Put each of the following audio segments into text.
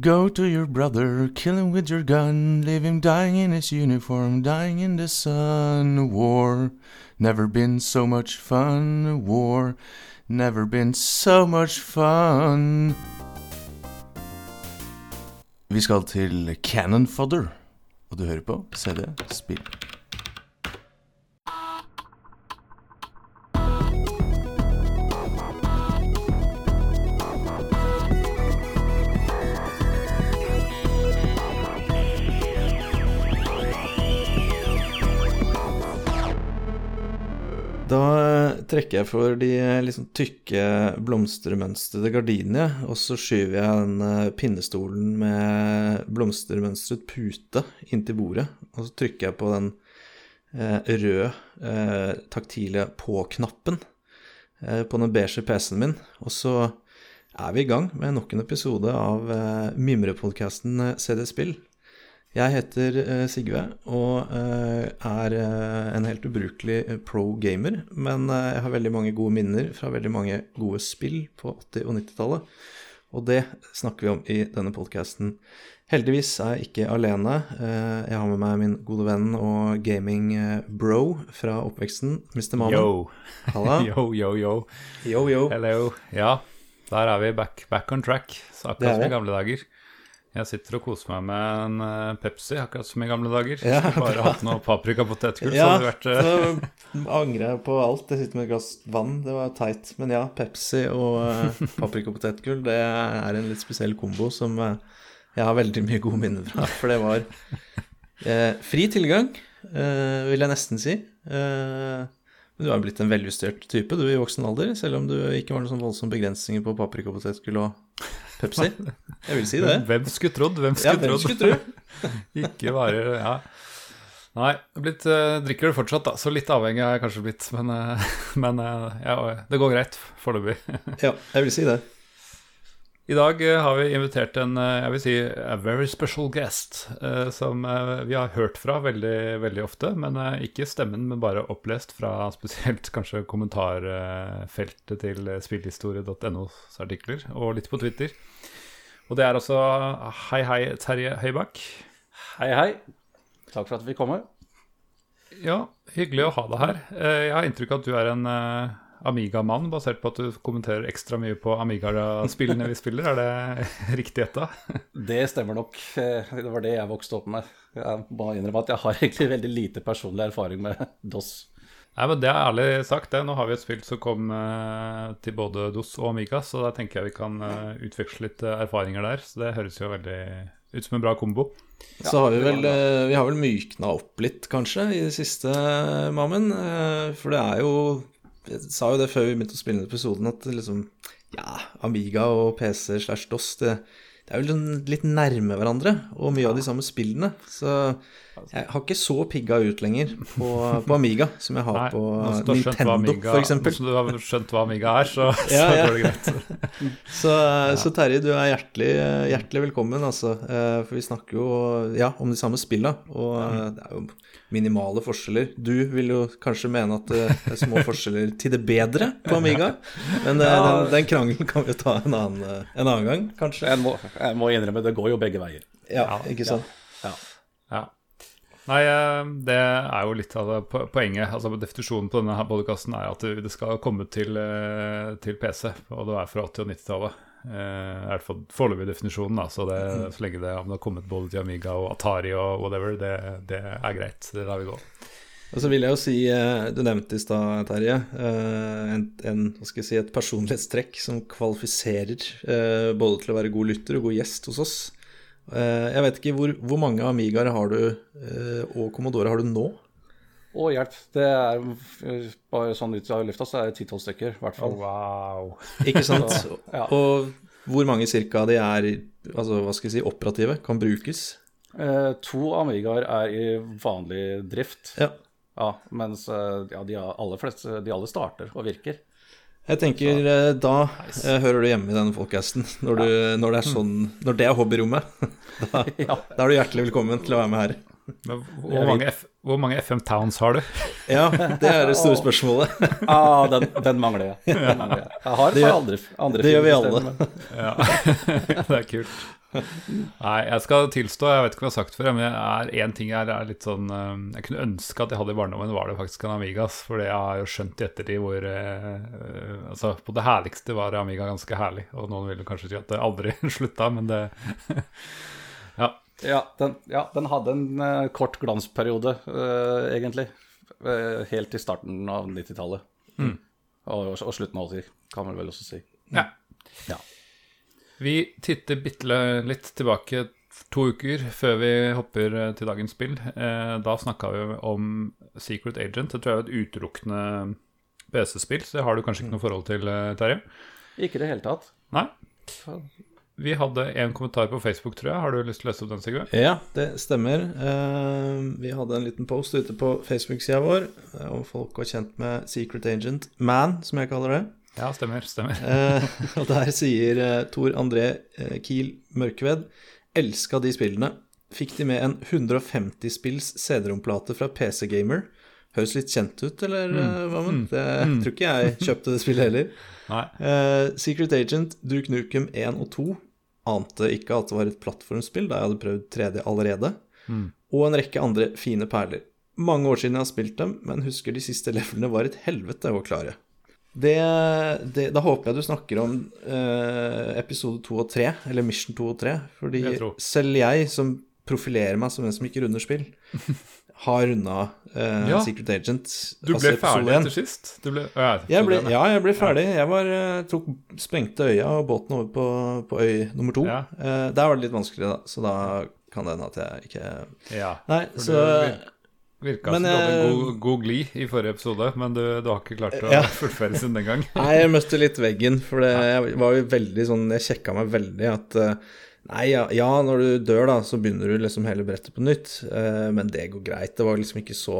Go to your brother, kill him with your gun, leave him dying in his uniform, dying in the sun. War, never been so much fun. War, never been so much fun. Vi skal til Cannon Fodder, og du hører på CD Spill. Eh, trekker jeg for de eh, liksom tykke blomstermønstrede gardinene, og så skyver jeg den eh, pinnestolen med blomstermønstret pute inntil bordet, og så trykker jeg på den eh, røde eh, taktile på-knappen eh, på den beige PC-en min, og så er vi i gang med nok en episode av eh, mimrepodkasten CD Spill. Jeg heter eh, Sigve og eh, er eh, en helt ubrukelig eh, pro gamer, men jeg har veldig mange gode minner fra veldig mange gode spill på 80- og 90-tallet, og det snakker vi om i denne podkasten. Heldigvis er jeg ikke alene. Eh, jeg har med meg min gode venn og gaming-bro fra oppveksten, Mr. Mamen. Yo. Halla. yo, yo, yo. Yo, yo. Hello. Ja, der er vi back, back on track. Akkurat som i gamle dager. Jeg sitter og koser meg med en eh, Pepsi, akkurat som i gamle dager. Ja, Bare hatt noe paprika ja, så hadde det vært eh, så angrer jeg på alt. Jeg sitter med et glass vann, det var teit. Men ja, Pepsi og paprikapotetgull, paprika og det er en litt spesiell kombo som eh, jeg har veldig mye gode minner fra. For det var eh, fri tilgang, eh, vil jeg nesten si. Eh, men du har jo blitt en veljustert type du i voksen alder, selv om du ikke var noen sånn voldsomme begrensninger på paprika og og Pepsi. Jeg vil si det. Hvem skulle trodd? Hvem Ja, skulle hvem trodd? tro? ikke bare Ja. Nei, blitt, eh, drikker det fortsatt, da. Så litt avhengig er jeg kanskje blitt. Men, eh, men eh, ja, det går greit foreløpig. Ja, jeg vil si det. I dag eh, har vi invitert en eh, jeg vil si, a very special guest, eh, som vi har hørt fra veldig, veldig ofte. Men ikke stemmen, men bare opplest fra spesielt kanskje kommentarfeltet til spillhistorie.nos artikler, og litt på Twitter. Og det er altså Hei, hei, Terje Høybakk. Hei, hei. Takk for at vi kommer. Ja, hyggelig å ha deg her. Jeg har inntrykk av at du er en Amiga-mann, basert på at du kommenterer ekstra mye på Amiga-spillene vi spiller. Er det riktig gjetta? Det stemmer nok. Eh, Det var det jeg vokste opp med. Jeg må innrømme at jeg har egentlig veldig lite personlig erfaring med DOS. Nei, men Det er ærlig sagt. det. Nå har vi et spill som kom eh, til både DOS og Amiga, så da tenker jeg vi kan eh, utveksle litt erfaringer der. Så det høres jo veldig ut som en bra kombo. Så har vi vel, vi har vel mykna opp litt, kanskje, i det siste, Mammen. For det er jo Jeg sa jo det før vi begynte å spille inn episoden, at liksom Ja, Amiga og PC slash DOS, det, det er jo liksom litt nærme hverandre, og mye av de samme spillene. Så jeg har ikke så pigga ut lenger på, på Amiga som jeg har Nei, på Nintendo, f.eks. for eksempel. Nå som du har skjønt hva Amiga er, så, Ja, så ja. går det greit. Så, så Terje, du er hjertelig, hjertelig velkommen, altså. Eh, For vi snakker jo ja, om de samme spilla, og eh, det er jo minimale forskjeller. Du vil jo kanskje mene at det er små forskjeller til det bedre på Amiga, men eh, den, den krangelen kan vi jo ta en annen, eh, en annen gang, kanskje. Jeg må, jeg må innrømme, det går jo begge veier. Ja, Ja, ikke sant? Ja. Ja. Nei, eh, det er jo litt av det poenget. Altså Definisjonen på denne her podcasten er at det skal komme til, eh, til PC, og det er fra 80- og 90-tallet. Eh, I hvert fall foreløpig definisjonen, da. Så, det, så lenge det, det har kommet både til Amiga og Atari og whatever, det, det er greit. Det lar vi gå. Og så vil jeg jo si, du nevnte i stad, Terje, en, en, hva skal jeg si, et personlighetstrekk som kvalifiserer både til å være god lytter og god gjest hos oss. Eh, Jeg vet ikke, hvor, hvor mange Amigaer har du, eh, og Commodore har du nå? Å, hjelp. Det er eh, bare sånn ut av lufta, så er det ti-tolv stykker, i hvert fall. wow. Ikke sant? Ja. Og hvor mange cirka de er altså, hva skal jeg si, operative, kan brukes? Eh, to Amigaer er i vanlig drift, Ja. ja, mens ja, de aller fleste de alle starter og virker. Jeg tenker eh, da nice. hører du hjemme i denne podcasten, når, du, når det er sånn Når det er hobbyrommet. Da, Ja. da er du hjertelig velkommen til å være med her. Men hvor mange, F, hvor mange FM Towns har du? Ja, det er det store spørsmålet. Ah, den, den mangler jeg. Den mangler jeg. jeg har Det gjør- andre, andre det gjør vi alle. Ja, det er kult. Nei, jeg skal tilstå, jeg vet ikke hva jeg har sagt før, men jeg er én ting jeg er litt sånn eh, Jeg kunne ønske at jeg hadde i barndommen, var det faktisk en Amigas. For jeg har jo skjønt i ettertid hvor eh, eh, Altså, på det herligste var Amiga ganske herlig. Og noen ville kanskje si at det aldri slutta, men det Ja. Ja, den, ja, den hadde en uh, kort glansperiode, uh, egentlig. Uh, helt i starten av 90-tallet. Og, og slutten av 80, kan man vel også si. ja. Ja. Vi titter bitte litt tilbake to uker før vi hopper eh, til dagens spill. Eh, da snakka vi om Secret Agent. Det tror jeg er et utelukkende PC-spill, så det har du kanskje ikke noe forhold til, eh, Terje? Ikke i det hele tatt. Nei? Vi hadde en kommentar på Facebook, tror jeg. Har du lyst til å lese opp den, Sigurd? Ja, det stemmer. Eh, vi hadde en liten post ute på Facebook-sida vår om folk var kjent med Secret Agent Man, som jeg kaller det. Ja, stemmer. stemmer. Eh, og der sier eh, Tor André eh, Kiel Mørkved Elska de spillene. Fikk de med en 150 spills CD-romplate fra PC Gamer. Høres litt kjent ut, eller mm. hva med? Det tror ikke jeg kjøpte det spillet heller. Eh, Secret Agent, Duke Nukem 1 og 2 ante ikke at det var et plattformspill, da jeg hadde prøvd 3D allerede, og en rekke andre fine perler. Mange år siden jeg har spilt dem, men husker de siste levelene var et helvete å klare. Det, det, da håper jeg du snakker om eh, episode 2 og 3, eller Mission 2 og 3, fordi Jeg selv jeg, som profilerer meg som en som ikke runder spill, har runda eh, Ja. Secret Agent. Du altså ble altså ferdig etter sist? Du ble, ja, Jeg ble, ja, jeg ble ferdig. Jeg var, eh, tok, sprengte øya og båten over på, på øy nummer to. Ja. Eh, der var det litt vanskelig, da, så da kan det hende at jeg ikke Ja. Nei, så du Virka som du hadde eh, god, god glid i forrige episode, men du, du har ikke klart å Ja. fullføre siden den gang. Nei, jeg møtte litt veggen, for det, jeg var jo veldig sånn Jeg sjekka meg veldig at eh, Nei, ja, ja, når du dør, da, så begynner du liksom hele brettet på nytt. eh, men det går greit. Det var liksom ikke så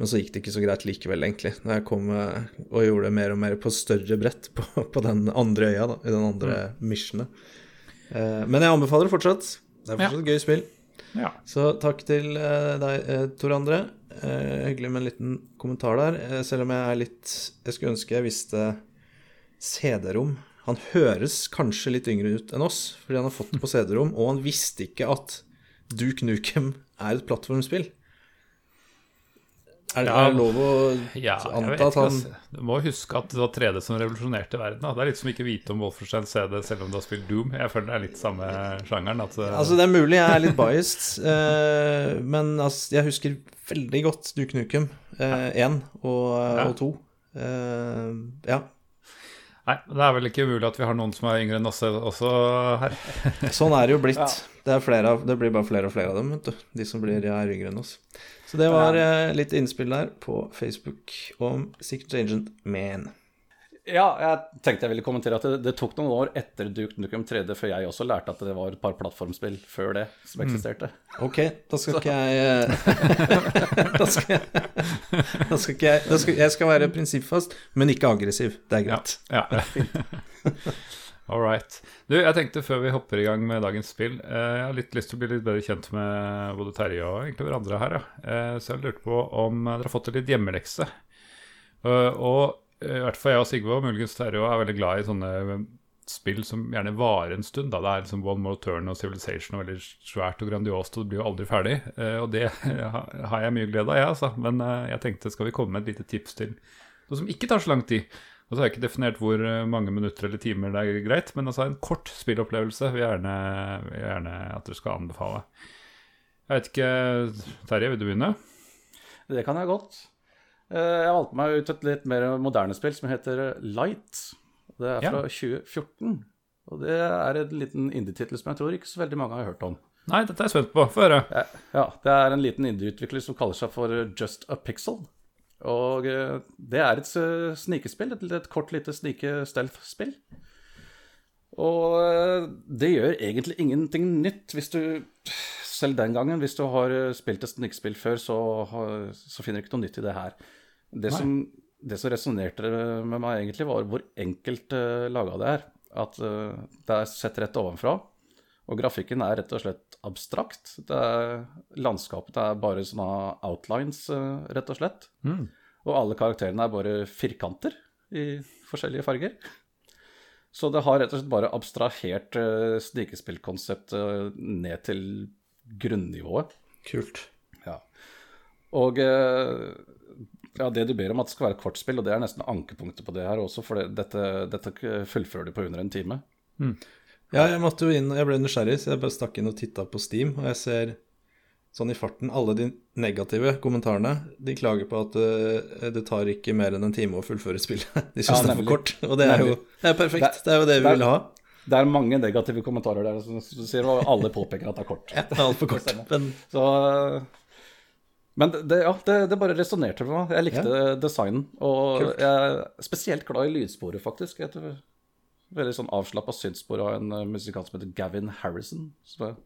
Men så gikk det ikke så greit likevel, egentlig. Når jeg kom og gjorde det mer og mer på større brett på, på den andre øya, da, i den andre missionet. Eh, men jeg anbefaler det fortsatt. Det er fortsatt et gøy spill. Ja. Så takk til eh, deg, eh, Tor André. Eh, hyggelig med en liten kommentar der. Selv om jeg er litt Jeg skulle ønske jeg visste CD-rom. Han høres kanskje litt yngre ut enn oss, fordi han har fått det på CD-rom, og han visste ikke at Duke Nukem er et plattformspill. Er det, Ja. er det lov å Ja, anta at han altså. Du må huske at det var 3D som revolusjonerte verden. Da. Det er litt som ikke vite om Wolfenstein CD selv om du har spilt Doom. Jeg føler det er litt samme sjangeren. At, eh, Altså, det er mulig jeg er litt biased, uh, men altså, jeg husker veldig godt Duke Nukem 1 og, og 2. Uh, ja. Nei, det er vel ikke umulig at vi har noen som er yngre enn oss også her. Sånn er det jo blitt. Det, er flere av, det blir bare flere og flere av dem, vet du. De som blir er yngre enn oss. Så det var eh, litt innspill der på Facebook om Secret Agent Man. Ja, jeg tenkte jeg ville kommentere at det, det tok noen år etter Duke Nukem 3D før jeg også lærte at det var et par plattformspill før det som eksisterte. Ok, da skal ikke jeg eh, Da skal jeg Da skal ikke jeg da skal, Jeg skal være prinsippfast, men ikke aggressiv. Det er greit. Ja. All right. Du, jeg tenkte før vi hopper i gang med dagens spill eh, Jeg har litt lyst til å bli litt bedre kjent med både Terje og egentlig hverandre her. Ja. Eh, så jeg lurte på om eh, dere har fått en litt hjemmelekse. Uh, og eh, i hvert fall jeg og Sigve, og muligens Terje er veldig glad i sånne spill som gjerne varer en stund. Da. Det er liksom One More Turn og Civilization og veldig svært og grandiost, og det blir jo aldri ferdig. Eh, og det har jeg mye glede av, jeg, altså. Men jeg tenkte, skal vi komme med et lite tips til noe som ikke tar så lang tid? Og så har jeg ikke definert hvor eh, mange minutter eller timer det er greit, men altså en kort spillopplevelse vil jeg gjerne, vil gjerne at du skal anbefale. Jeg vet ikke Terje, vil du begynne? Det kan jeg godt. Eh, Jeg valgte meg ut et litt mer moderne spill som heter Light. Det er Ja. fra 2014. Og det er en liten indie-tittel som jeg tror ikke så veldig mange har hørt om. Nei, dette er jeg spent på. Få høre. Ja, det er en liten indie-utvikler som kaller seg for Just a Pixel. Og eh, det er et eh, snikespill, et, et kort lite snike-stealth-spill. Og eh, det gjør egentlig ingenting nytt hvis du Selv den gangen, hvis du har spilt et snikespill før, så, så finner du ikke noe nytt i det her. Det Nei. som, det som resonnerte med meg egentlig, var hvor enkelt uh, laga det er. At uh, det er sett rett ovenfra. Og grafikken er rett og slett abstrakt. Det er, landskapet er bare sånne outlines, eh, rett og slett. Og alle karakterene er bare firkanter i forskjellige farger. Så det har rett og slett bare abstrahert uh, snikespillkonseptet ned til grunnivået. Kult. Ja. Og uh, ja, det du ber om at det skal være et kortspill, og det er nesten ankepunktet på det her også, for det, dette, dette fullfører du på under en time. Mm. Ja, jeg måtte jo inn, jeg ble nysgjerrig, så jeg bare stakk inn og titta på Steam, og jeg ser sånn i farten alle de negative kommentarene. De klager på at uh, det tar ikke mer enn en time å fullføre spillet. De syns ja, det er for kort, og det er jo det er perfekt. Det, er jo det vi det er, vil ha. Det er mange negative kommentarer der som sier, og alle påpeker at det er kort. Ja, det er altfor kort. men... Så, men det, ja, det, det bare resonnerte for meg. Jeg likte ja. designen. Og Kult. jeg er spesielt glad i lydsporet, faktisk. Et veldig sånn avslappa synsspor av en musikant som heter Gavin Harrison. Som jeg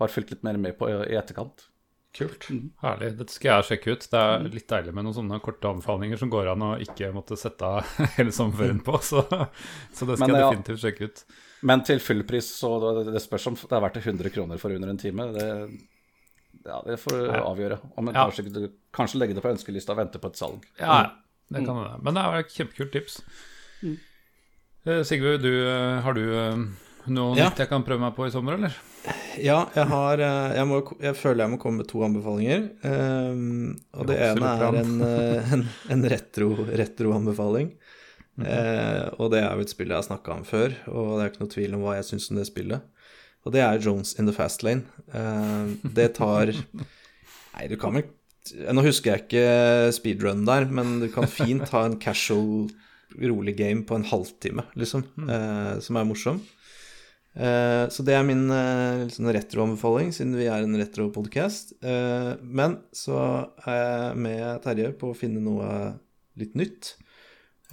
har fulgt litt mer med på i etterkant. Kult. Mm. Herlig. Dette skal jeg sjekke ut. Det er mm. litt deilig med noen sånne korte anbefalinger som går an å ikke måtte sette av hele sommerferien på, så, så, det skal men, jeg definitivt sjekke ut. Men til fullpris, så det spørs om det er verdt 100 kroner for under en time. Det, ja, det får du avgjøre. Om ja. kanskje, kanskje, legge det på ønskelista og vente på et salg. Ja, det kan det. Men det er et kjempekult tips. Mm. Eh, Sigve, du, eh, har du eh, noe ja. nytt jeg kan prøve meg på i sommer, eller? Ja, jeg har jeg, må, jeg, føler jeg må komme med to anbefalinger. Um, og det ene er en, en, en retro-anbefaling. Retro mm -hmm. uh, og det er jo et spill jeg har snakka om før, og det er ikke noe tvil om hva jeg syns om det spillet. Og det er Jones in the Fast Lane. Uh, det tar Nei, du kan vel Nå husker jeg ikke speedrun der, men du kan fint ha en casual, rolig game på en halvtime, liksom, mm. eh, som er morsom. Eh, så det er min eh, liksom retroanbefaling, siden vi er en retropodkast. Uh, men så er jeg med Terje på å finne noe litt nytt.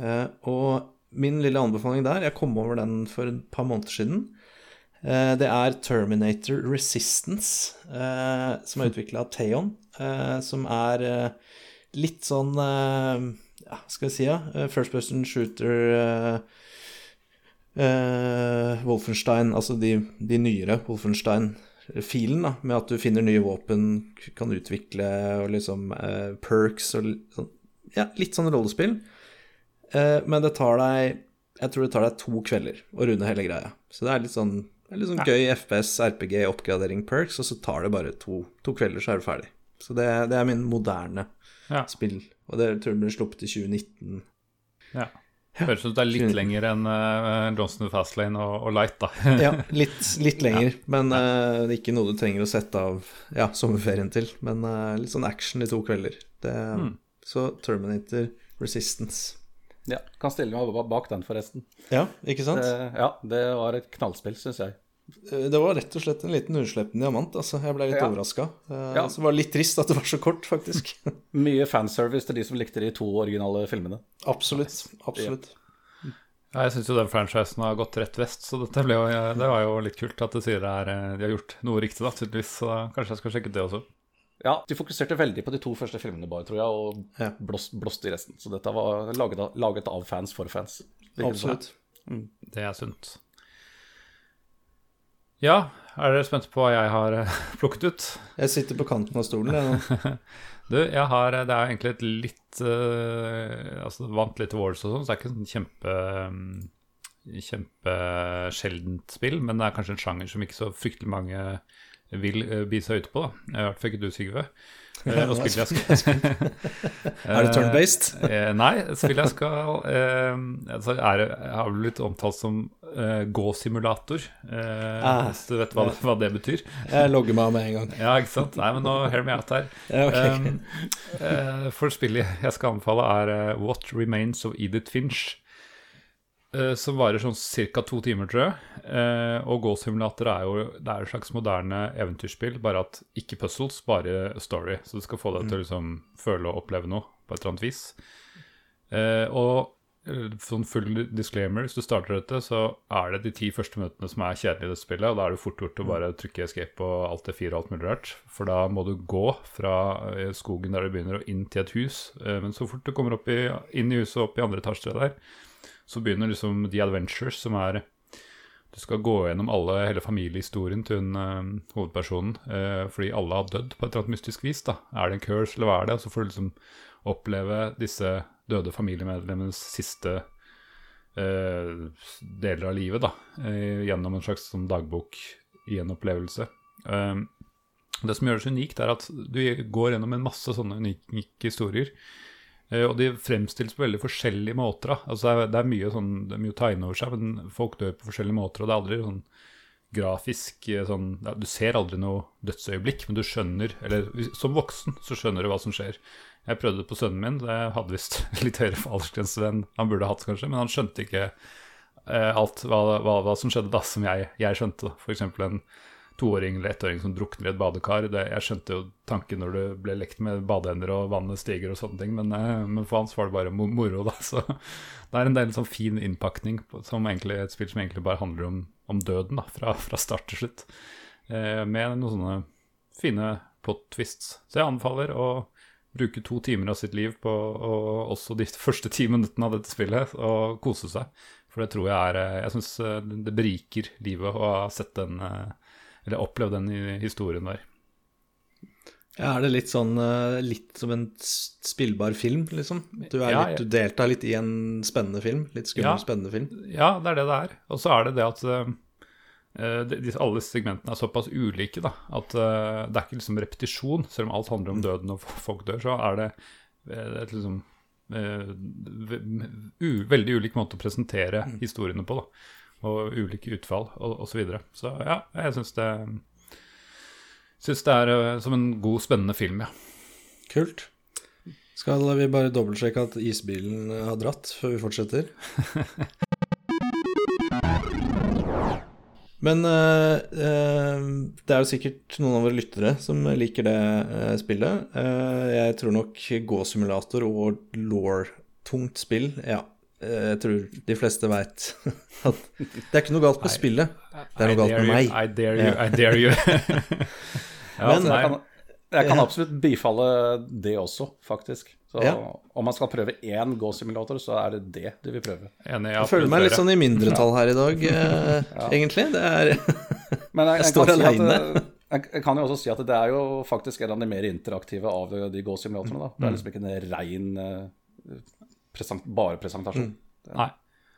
Uh, og min lille anbefaling der, jeg kom over den for et par måneder siden, det er Terminator Resistance, som er utvikla av Theon. som er litt sånn skal vi si, ja? First person shooter Uh, Wolfenstein, altså de, de nyere Wolfenstein-filen, da, med at du finner nye våpen, kan utvikle og liksom uh, perks og sånn Ja, litt sånn rollespill. Uh, men det tar deg Jeg tror det tar deg to kvelder å runde hele greia. Så det er litt sånn, er litt sånn gøy FPS, RPG, oppgradering, perks, og så tar det bare to, to kvelder, så er du ferdig. Så det, det er min moderne ja. spill. Og det tror jeg ble sluppet i 2019. Ja. Høres ut som det er litt lenger enn uh, Johnson Fastlane og, og, Light, da. ja, litt, litt lenger, ja. men uh, det er ikke noe du trenger å sette av ja, sommerferien til. Men uh, litt sånn action i to kvelder. Det, mm. Så Terminator Resistance. Ja, kan stille meg bak den, forresten. Ja, ikke sant? Det, ja, det var et knallspill, syns jeg. Eh, det var rett og slett en liten unnsleppen diamant. Altså. Jeg ble litt ja. overraska. Eh, ja. Så det var litt trist at det var så kort, faktisk. Mye fanservice til de som likte de to originale filmene. Absolutt. Absolutt. Ja, jeg syns jo den franchisen har gått rett vest, så dette ble jo, det var jo litt kult at du sier det er, eh, de har gjort noe riktig, da, tydeligvis. Så kanskje jeg skal sjekke det også. Ja, de fokuserte veldig på de to første filmene, bare, tror jeg, og ja. blåst, blåst i resten. Så dette var laget av, laget av fans for fans. Absolutt. Mm. Det er sunt. Ja, er dere spente på hva jeg har eh, plukket ut? Jeg sitter på kanten av stolen, jeg nå. du, jeg har eh, Det er egentlig et litt uh, Altså vant litt awards og sånn, så det er ikke sånn kjempe um, Kjempesjeldent spill, men det er kanskje en sjanger som ikke så fryktelig mange vil uh, bi seg ute på. da. I hvert fall ikke du, Sigve. Uh, spiller jeg skal Er det turn-based? Uh, nei, spillet jeg skal Jeg altså er, har blitt omtalt som uh, gå-simulator. Ah. Hvis du vet hva, hva, det betyr? Jeg logger meg av med en gang. ja, ikke sant? Nei, men nå hear me out her. Ja, okay. um, for spillet jeg skal anbefale, er What Remains of Edith Finch. Uh, som varer sånn ca. to timer, tror jeg. Uh, og Gå-simulator er jo det er et slags moderne eventyrspill, bare at ikke puzzles, bare story. Så du skal få deg mm. til å liksom, føle og oppleve noe på et eller annet vis. Uh, og sånn full disclaimer, hvis du starter dette, så er det de ti første minuttene som er kjedelige i dette spillet. Og da er det fort gjort å mm. bare trykke escape og alt det fire og alt mulig rart. For da må du gå fra skogen der du begynner, og inn til et hus. men så fort du kommer i, inn i huset og opp i andre etasje der, så begynner liksom The Adventures, som er Du skal gå gjennom alle, hele familiehistorien til hun, uh, hovedpersonen, uh, fordi alle har dødd på et eller annet mystisk vis. da. Er det en curse, eller hva er det? Og så får du liksom oppleve disse døde familiemedlemmenes siste uh, deler av livet, da, gjennom en slags sånn dagbok-gjenopplevelse. en. Det som gjør det så unikt, er at du går gjennom en masse sånne unike historier. Eh, og de fremstilles på veldig forskjellige måter. Altså det, er, det, er, mye sånn, det er mye å ta inn over seg, men folk dør på forskjellige måter. Og det er aldri sånn grafisk eh, sånn, ja, Du ser aldri noe dødsøyeblikk, men du skjønner Eller som voksen så skjønner du hva som skjer. Jeg prøvde det på sønnen min. Det hadde visst litt høyere aldersgrense enn han burde hatt, kanskje. Men han skjønte ikke eh, alt hva, hva, hva, som skjedde da, som jeg, jeg skjønte. F.eks. en toåring eller ettåring som drukner i et badekar. Det, jeg skjønte jo tanken når det ble lekt med badeender og vannet stiger og sånne ting, men, eh, men for hans var det bare moro, da. Så det er en del sånn fin innpakning som egentlig, et spill som egentlig bare handler om, om døden, da, fra, fra start til slutt. Eh, med noen sånne fine plot twists. Så jeg anbefaler å bruke to timer av sitt liv på og også de første ti minuttene av dette spillet og kose seg. For det tror jeg er eh, Jeg syns eh, det beriker livet å ha sett den Eller opplevd den historien der. Ja, Er det litt sånn litt som en spillbar film, liksom? Du, er ja, litt, du deltar litt i en spennende film? Litt skummel, ja, spennende film? Ja, det er det det er. Og så er det det at Uh, de, alle segmentene er såpass ulike da, at uh, det er ikke liksom repetisjon. Selv om alt handler om mm. døden og folk dør, så er det uh, et liksom veldig ulik måte å presentere mm. historiene på. da, Og ulike utfall osv. Så, videre. så ja, jeg syns det Syns det er som en god, spennende film, ja. Kult. Skal vi bare dobbeltsjekke at isbilen har dratt før vi fortsetter? Men øh, det er jo sikkert noen av våre lyttere som liker det øh, spillet. jeg tror nok gåsimulator og law-tungt spill Ja, jeg tror de fleste veit at det er ikke noe galt på spillet. Det er noe galt med meg. I dare you. I dare you. ja, Men, jeg kan, jeg kan absolutt bifalle det også, faktisk. Så ja. om man skal prøve én gå-simulator, så er det det du vil prøve. Enig, jeg, føler meg litt sånn i mindretall her i dag, eh, ja. egentlig. Det er Men jeg, jeg, jeg står aleine. Si jeg kan jo også si at det er jo faktisk en av de mer interaktive av de gå-simulatorene. Det er mm. liksom ikke en rein present, bare presentasjon. Mm. Det,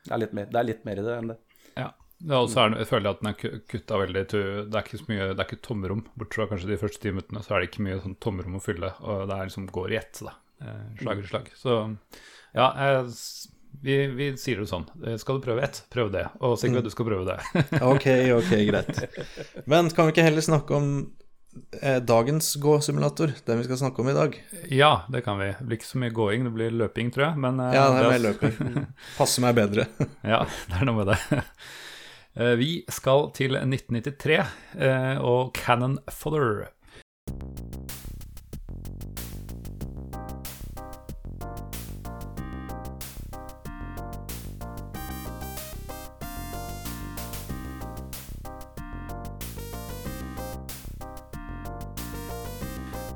det, er litt mer, det er litt mer i det enn det. Ja. Det er også, jeg føler at den er kutta veldig til Det er ikke så mye, det er ikke tomrom. Bortsett fra kanskje de første ti minuttene, så er det ikke mye sånn tomrom å fylle. Og det er liksom går i ett. da Eh, slag i slag. Så ja, jeg, vi, vi, sier det sånn. Eh, skal du prøve ett, prøv det. Og Sigve, mm. du skal prøve det. ok, ok, greit. Men kan vi ikke heller snakke om dagens gå-simulator, den vi skal snakke om i dag? Ja, det kan vi. Det blir ikke så mye gåing, det blir løping, tror jeg. Men, eh, ja, det er mer løping. Passer meg bedre. ja, det er noe med det. Eh, vi skal til 1993 eh, og Cannon Fodder.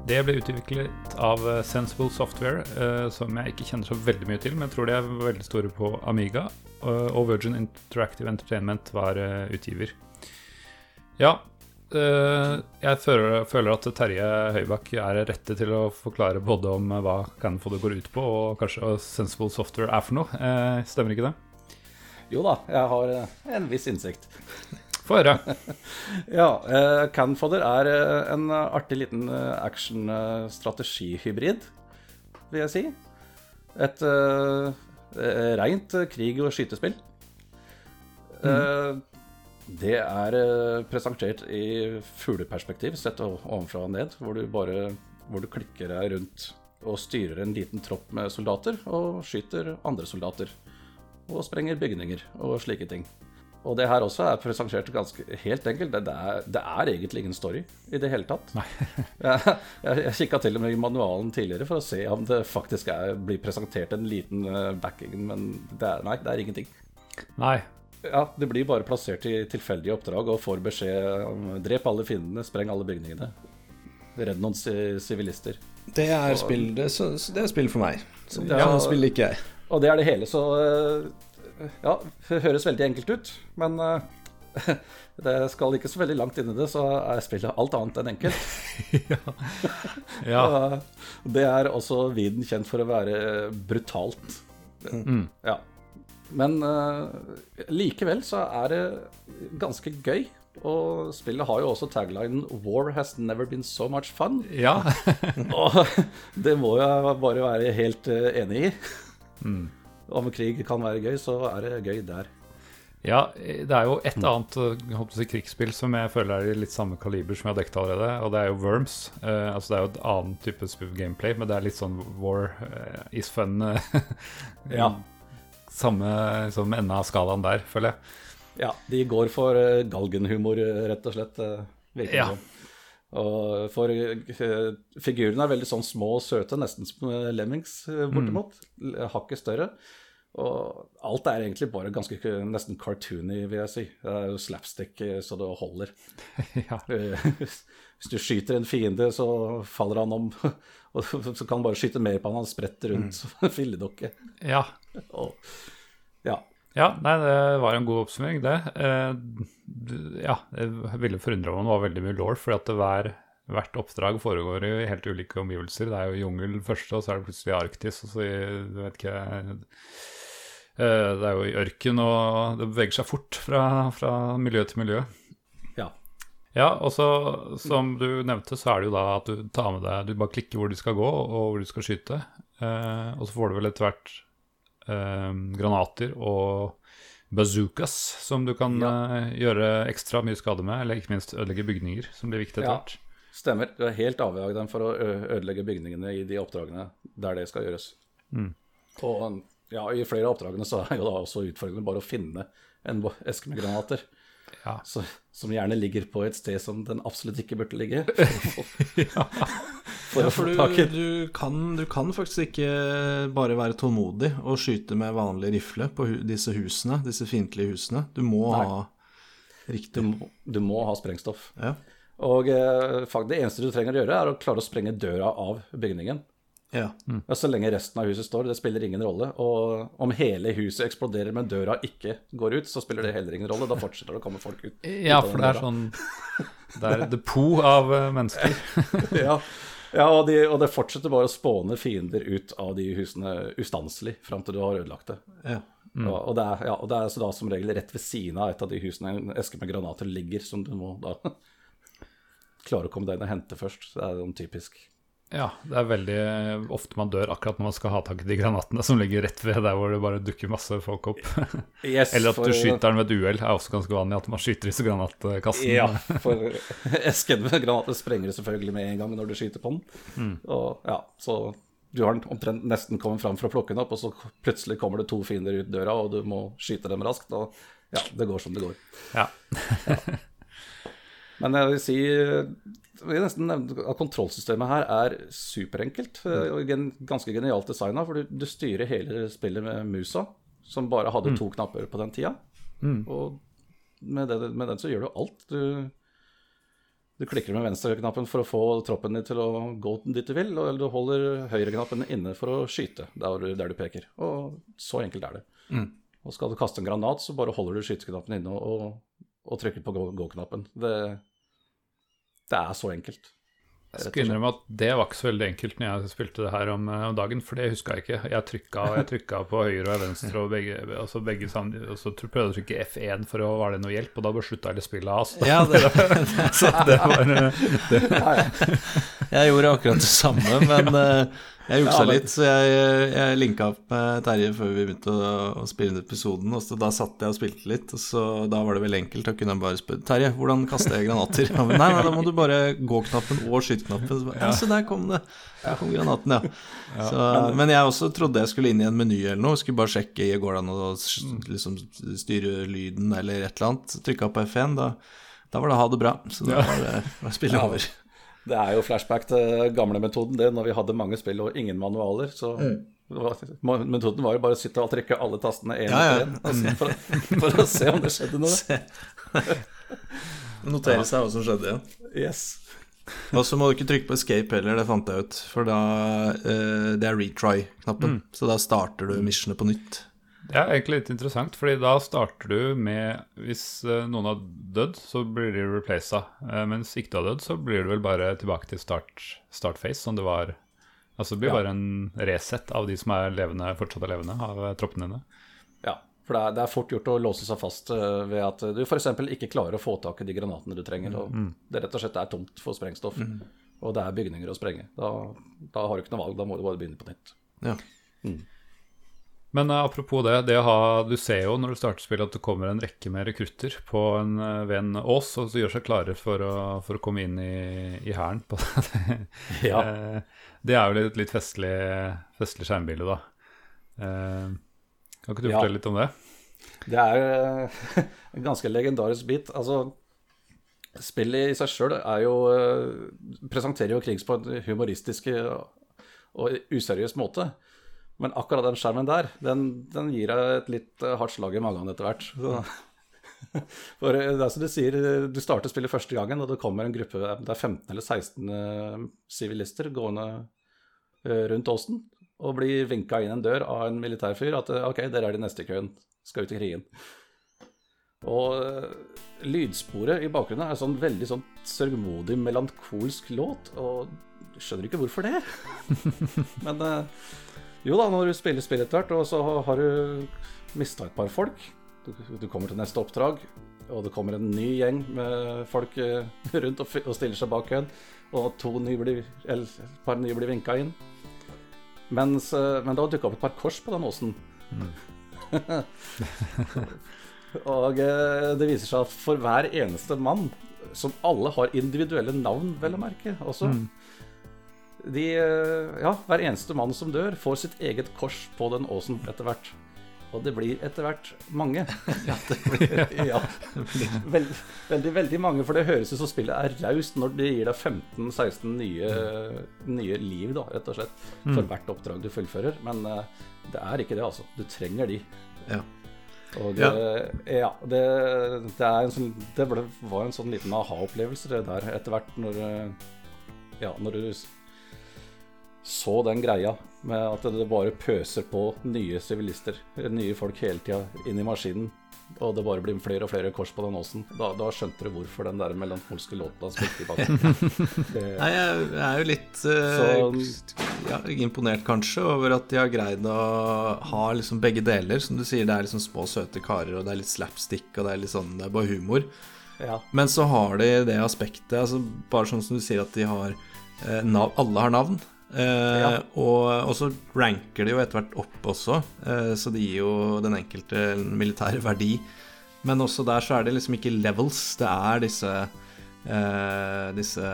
Det ble utviklet av eh, Sensible Software, eh, som jeg ikke kjenner så veldig mye til, men jeg tror de er veldig store på Amiga. Og Virgin Interactive Entertainment var eh, utgiver. Ja, eh, jeg føler, at Terje Høybakk er rette til å forklare både om eh, hva Canfodder går ut på, og kanskje hva Sensible Software er for noe. Eh, stemmer ikke det? Jo da, jeg har en viss innsikt. Få høre. ja, uh, Canfodder er uh, en artig liten uh, action-strategihybrid, vil jeg si. Et uh, rent krig- og skytespill. Mm. det er presentert i fugleperspektiv, sett ovenfra og ned, hvor du bare hvor du klikker deg rundt og styrer en liten tropp med soldater og skyter andre soldater. Og sprenger bygninger og slike ting. Og det her også er presentert ganske helt enkelt. Det, er, det er, egentlig ingen story i det hele tatt. jeg jeg, jeg kikka til og med i manualen tidligere for å se om det faktisk er, blir presentert en liten uh, backing, men det er, nei, det er ingenting. Nei. Ja, Det blir bare plassert i tilfeldige oppdrag og får beskjed om drep alle fiendene, spreng alle bygningene. Redd noen sivilister. Det er spill, det, så, det er spill for meg. Så, ja, sånn spiller ikke jeg. Og det er det hele, så uh, ja, det høres veldig enkelt ut, men uh, det skal ikke så veldig langt inn i det, så er spillet alt annet enn enkelt. ja. ja. det er også viden kjent for å være brutalt. Mm. Ja. Men eh, likevel så er det ganske gøy. Og spillet har jo også taglinen 'War has never been so much fun'. Ja. Og det må jeg bare være helt eh, enig i. Om krig kan være gøy, så er det gøy der. ja, det er jo et annet å si, krigsspill som jeg føler er i litt samme kaliber som jeg har dekket allerede, og det er jo Worms. Uh, altså Det er jo et annen type gameplay, men det er litt sånn war uh, is fun. eh, Ja. Samme som enden av skalaen der, føler jeg. Ja, de går for eh, galgenhumor, eh, rett og slett. eh, virker Ja. som. Og for eh, figurene er veldig sånn små og søte, nesten som eh, lemmings, eh, bortimot. Mm. Hakket større. Og alt er egentlig bare ganske nesten cartoony, vil jeg si. Det er jo slapstick så det holder. ja. Hvis du skyter en fiende, så faller han om. Og så kan du bare skyte mer på han, han spretter rundt som en filledokke. ja. Og, ja. Nei, det var en god oppsummering, det. Eh, ja, jeg ville forundra meg om det var veldig mye law, fordi at hver, hvert oppdrag foregår i helt ulike omgivelser. Det er jo jungel første, og så er det plutselig Arktis, og så du vet ikke eh, Det er jo i ørken, og det beveger seg fort fra, fra miljø til miljø. ja. Ja, og så som du nevnte, så er det jo da at du tar med deg Du bare klikker hvor du skal gå, og hvor du skal skyte. Eh, og så får du vel etter hvert granater og bazookas som du kan eh, gjøre ekstra mye skade med, eller ikke minst ødelegge bygninger, som blir viktig etter Ja. Stemmer. Du er helt avhengig av dem for å ødelegge bygningene i de oppdragene der det skal gjøres. Og ja, i flere av oppdragene så er jo da også utfordrende bare å finne en eske med granater. Ja. Så, som gjerne ligger på et sted som den absolutt ikke burde ligge. For Ja, å få for tak du, i du, kan, du kan faktisk ikke bare være tålmodig og skyte med vanlig rifle på hu disse husene, disse fiendtlige husene. Du må Nei. ha du, riktig må- du må ha sprengstoff. Ja. Og eh, fakt- det eneste du trenger å gjøre, er å klare å sprenge døra av bygningen. ja. Ja, så lenge resten av huset står, det spiller ingen rolle. Og om hele huset eksploderer, men døra ikke går ut, så spiller det heller ingen rolle. Da fortsetter det å komme folk ut. Ja, for det er døra. sånn Det er depot av eh, mennesker. ja, ja og, de, og det fortsetter bare å spåne fiender ut av de husene ustanselig fram til du har ødelagt det. ja. Og, og, det er, ja, og det er så da som regel rett ved siden av et av de husene en eske med granater ligger, som du må da klare å komme deg inn og hente først. Det er sånn typisk. Ja, det er veldig ofte man dør akkurat når man skal ha tak i de granatene som ligger rett ved der hvor det bare dukker masse folk opp. Yes, Eller at for- du skyter den ved et uhell, er også ganske vanlig. At man skyter disse granatkassene. Ja, for esken med granater sprenger selvfølgelig med en gang når du skyter på den. Mm. Og ja, så du har den omtrent nesten kommet fram for å plukke den opp, og så plutselig kommer det to fiender ut døra, og du må skyte dem raskt. Og ja, det går som det går. Ja. Men jeg vil si jeg vil nesten nevne at kontrollsystemet her er superenkelt. eh, Og ganske genialt designa, for du, du styrer hele spillet med musa, som bare hadde to knapper på den tida. Og med, det, med den så gjør du alt. Du, du klikker med venstreknappen for å få troppen din til å gå dit du vil, eller du holder høyreknappen inne for å skyte der, du- der du peker. Og så enkelt er det. Og skal du kaste en granat, så bare holder du skyteknappen inne og, og, og trykker på gå- gå-knappen. Det, det er så enkelt. Jeg skal innrømme at det var ikke så veldig enkelt når jeg spilte det her om, om dagen, for det huska jeg ikke. Jeg trykka, jeg trykka på høyre og venstre og begge, altså begge sammen, og så prøvde jeg å trykke F1 for å var det noe hjelp, og da bare slutta hele spillet av. Altså. ja det, så det var det. jeg gjorde akkurat det samme, men eh, jeg juksa Ja, men- litt. Så jeg, jeg linka opp med Terje før vi begynte å, å spille inn episoden. Og så da satt jeg og spilte litt, og så da var det veldig enkelt. Da kunne jeg bare spørre Terje, hvordan kaster jeg granater? Ja, men nei, nei, da må du bare gå-knappen og skyte-knappen. Så Ja, så der kom det. Der kom granaten, ja. Så, men jeg også trodde jeg skulle inn i en meny eller noe. Skulle bare sjekke går det an å liksom styre lyden eller et eller annet. Trykka på F1, da, da var det ha det bra. Så da var det var spillet over. Det er jo flashback til gamle metoden, det, når vi hadde mange spill og ingen manualer. Så Mm. metoden var jo bare å sitte og trykke alle tastene én Ja, ja. etter én for, for å se om det skjedde noe. Notere seg hva som skjedde, ja. Yes. Og så må du ikke trykke på escape heller, det fant jeg ut. For da eh, Det er retry-knappen. Så da starter du missionet på nytt. Det er egentlig litt interessant, fordi da starter du med Hvis eh, noen har dødd, så blir de replaced. Uh, mens ikke du har dødd, så blir du vel bare tilbake til start, start face, som det var. Altså det blir Ja. bare en reset av de som er levende, fortsatt er levende, av eh, troppene dine. Ja, For det er, det er fort gjort å låse seg fast eh, ved at du f.eks. ikke klarer å få tak i de granatene du trenger. Og det rett og slett er tomt for sprengstoff. Og det er bygninger å sprenge. Da, da har du ikke noe valg, da må du bare begynne på nytt. Ja. Men eh, apropos det, det å ha, du ser jo når du starter spillet at det kommer en rekke med rekrutter på en, eh, ved en ås, og så gjør seg klare for å, for å komme inn i, i hæren. Ja. Eh, Det er jo litt, litt festlig, festlig skjermbilde, da. Kan ikke du Ja. fortelle litt om det? Det er en ganske legendarisk bit. Altså, spillet i seg sjøl jo Presenterer jo krigs på en humoristisk og useriøs måte. Men akkurat den skjermen der, den, den gir deg et litt eh, hardt slag i magen etter hvert. Så, for eh, det er som du sier, eh, du starter spillet første gangen, og det kommer en gruppe Det er 15 eller 16 eh, sivilister gående rundt åsen og blir vinka inn en dør av en militærfyr at OK, dere er de neste i køen, skal ut i krigen. Og lydsporet i bakgrunnen er sånn veldig sånn sørgmodig, melankolsk låt, og skjønner ikke hvorfor det. Men jo da, når du spiller spill etter hvert, og så har du mista et par folk, du, du kommer til neste oppdrag, og det kommer en ny gjeng med folk eh, rundt og, og stiller seg bak køen, og to nye blir, eller, et par nye blir vinka inn. Mens, men det har dukka opp et par kors på den åsen. Og eh, det viser seg at for hver eneste mann, som alle har individuelle navn, vel å merke også de, eh, Ja, hver eneste mann som dør, får sitt eget kors på den åsen etter hvert. Og det blir etter hvert mange. ja, det blir, ja. Veld, veldig, veldig mange. For det høres ut som spillet er raust når det gir deg 15-16 nye, nye liv, da, rett og slett, for hvert oppdrag du fullfører. Men eh, det er ikke det, altså. Du trenger de. Ja. Og det, ja. det, det, en sånn, det ble, var en sånn liten aha-opplevelse det der etter hvert når eh, Ja, når du så den greia med at det bare pøser på nye sivilister, nye folk hele tida inn i maskinen, og det bare blir flere og flere kors på den åsen. Da, da skjønte du hvorfor den der melankolske låta spilte i bakgrunnen. Nei, jeg jeg er jo litt eh, ja, imponert kanskje over at de har greid å ha liksom begge deler. Som du sier, det er liksom små, søte karer, og det er litt slapstick, og det er litt sånn det er bare humor. Ja. Men så har de det aspektet, altså bare sånn som du sier at de har eh, nav Alle har navn. Eh, Ja. og, og så ranker de jo etter hvert opp også, eh, så det gir jo den enkelte en militær verdi. Men også der så er det liksom ikke levels, det er disse eh, disse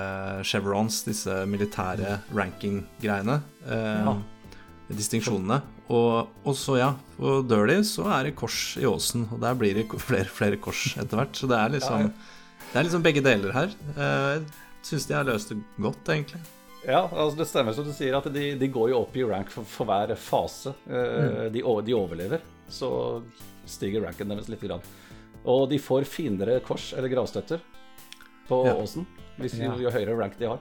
chevrons, disse militære ranking-greiene. Eh, Ja. Distinksjonene. Og, og så, ja, dør de, så er det kors i åsen, og der blir det flere, flere kors etter hvert. Så det er liksom Ja, ja. Det er liksom begge deler her. Eh, syns de har løst det godt, egentlig. Ja, altså det stemmer som du sier, at de, de går jo opp i rank for, for hver fase Mm. de, de overlever. Så stiger ranken deres litt. Grann. Og de får finere kors eller gravstøtter på Ja. åsen hvis jo, jo høyere rank de har.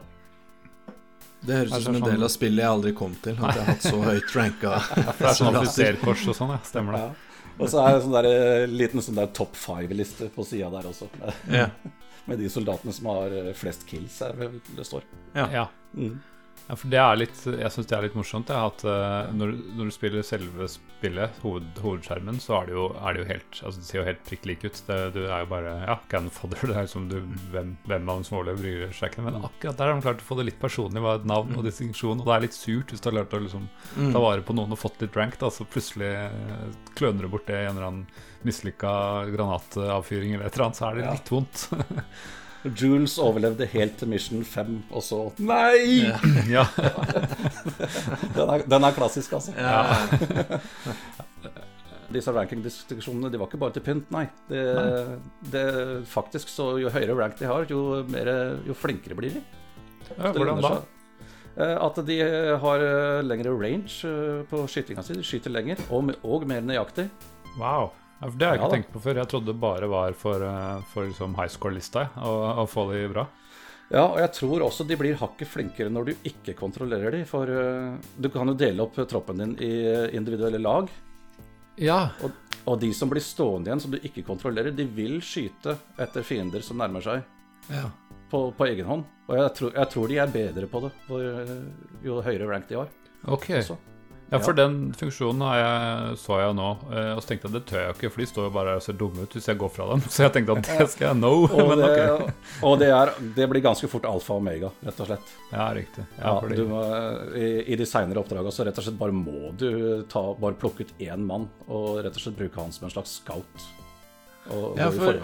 Det høres Er ut som en sånn- del av spillet jeg aldri kom til. At jeg har hatt så høyt ranka Det er sånn offiserkors og sånn, ja. Stemmer det. Ja. Og så er det en der, eh, liten sånn der topp five-liste på sida der også. Ja. Med de soldatene som har eh, flest kills, er det står. Ja. Mm. Ja, for det er litt, Jeg syns det er litt morsomt. Det, at uh, når, når du spiller selve spillet, hoved, hovedskjermen, så er det jo, er det jo helt Altså Det ser jo helt prikk lik ut. Det, du er jo bare Ja, cannon fodder. Det er liksom du, hvem, hvem av dem som overlever, bryr seg ikke. Men akkurat der har de klart å få det litt personlig. Hva et navn og distinksjon. Og det er litt surt hvis du har klart å liksom ta vare på noen og fått litt rank, da, så plutselig eh, kløner du bort det i en eller annen mislykka granatavfyring eller et eller annet, så er det litt vondt. Jules overlevde helt til mission 5, og så Nei! ja. Den, er, den er klassisk, altså. Ja. Disse ranking-diskusjonene de var ikke bare til pynt, nei. Det, det, faktisk så Jo høyere rank de har, jo, mer, jo flinkere blir de. ja, hvordan da? Eh, At de har eh, lengre range eh, på skytinga si. De skyter lenger, og, og mer nøyaktig. Wow. Ja, for det har jeg ikke ja, tenkt på før. Jeg trodde det bare var for, eh, for liksom high score-lista å, å få de bra. Ja, og jeg tror også de blir hakket flinkere når du ikke kontrollerer de, for eh, du kan jo dele opp troppen din i eh, individuelle lag. Ja. Og, og de som blir stående igjen, som du ikke kontrollerer, de vil skyte etter fiender som nærmer seg Ja. på, på egen hånd. Og jeg tror, jeg tror de er bedre på det for, jo høyere rank de har. Ok. Også. Ja, for den funksjonen har jeg, så jeg nå, eh, og så tenkte jeg det tør jeg ikke, for de står jo bare og ser dumme ut hvis jeg går fra dem. Så jeg tenkte at det skal jeg know. Og, Men det, ok. og det, er, det blir ganske fort alfa og omega, rett og slett. Ja, riktig. Ja, Ja, fordi, du må, i, I de seinere oppdraga så rett og slett bare må du ta, bare plukke ut én mann og rett og slett bruke han som en slags scout. Og Ja, for-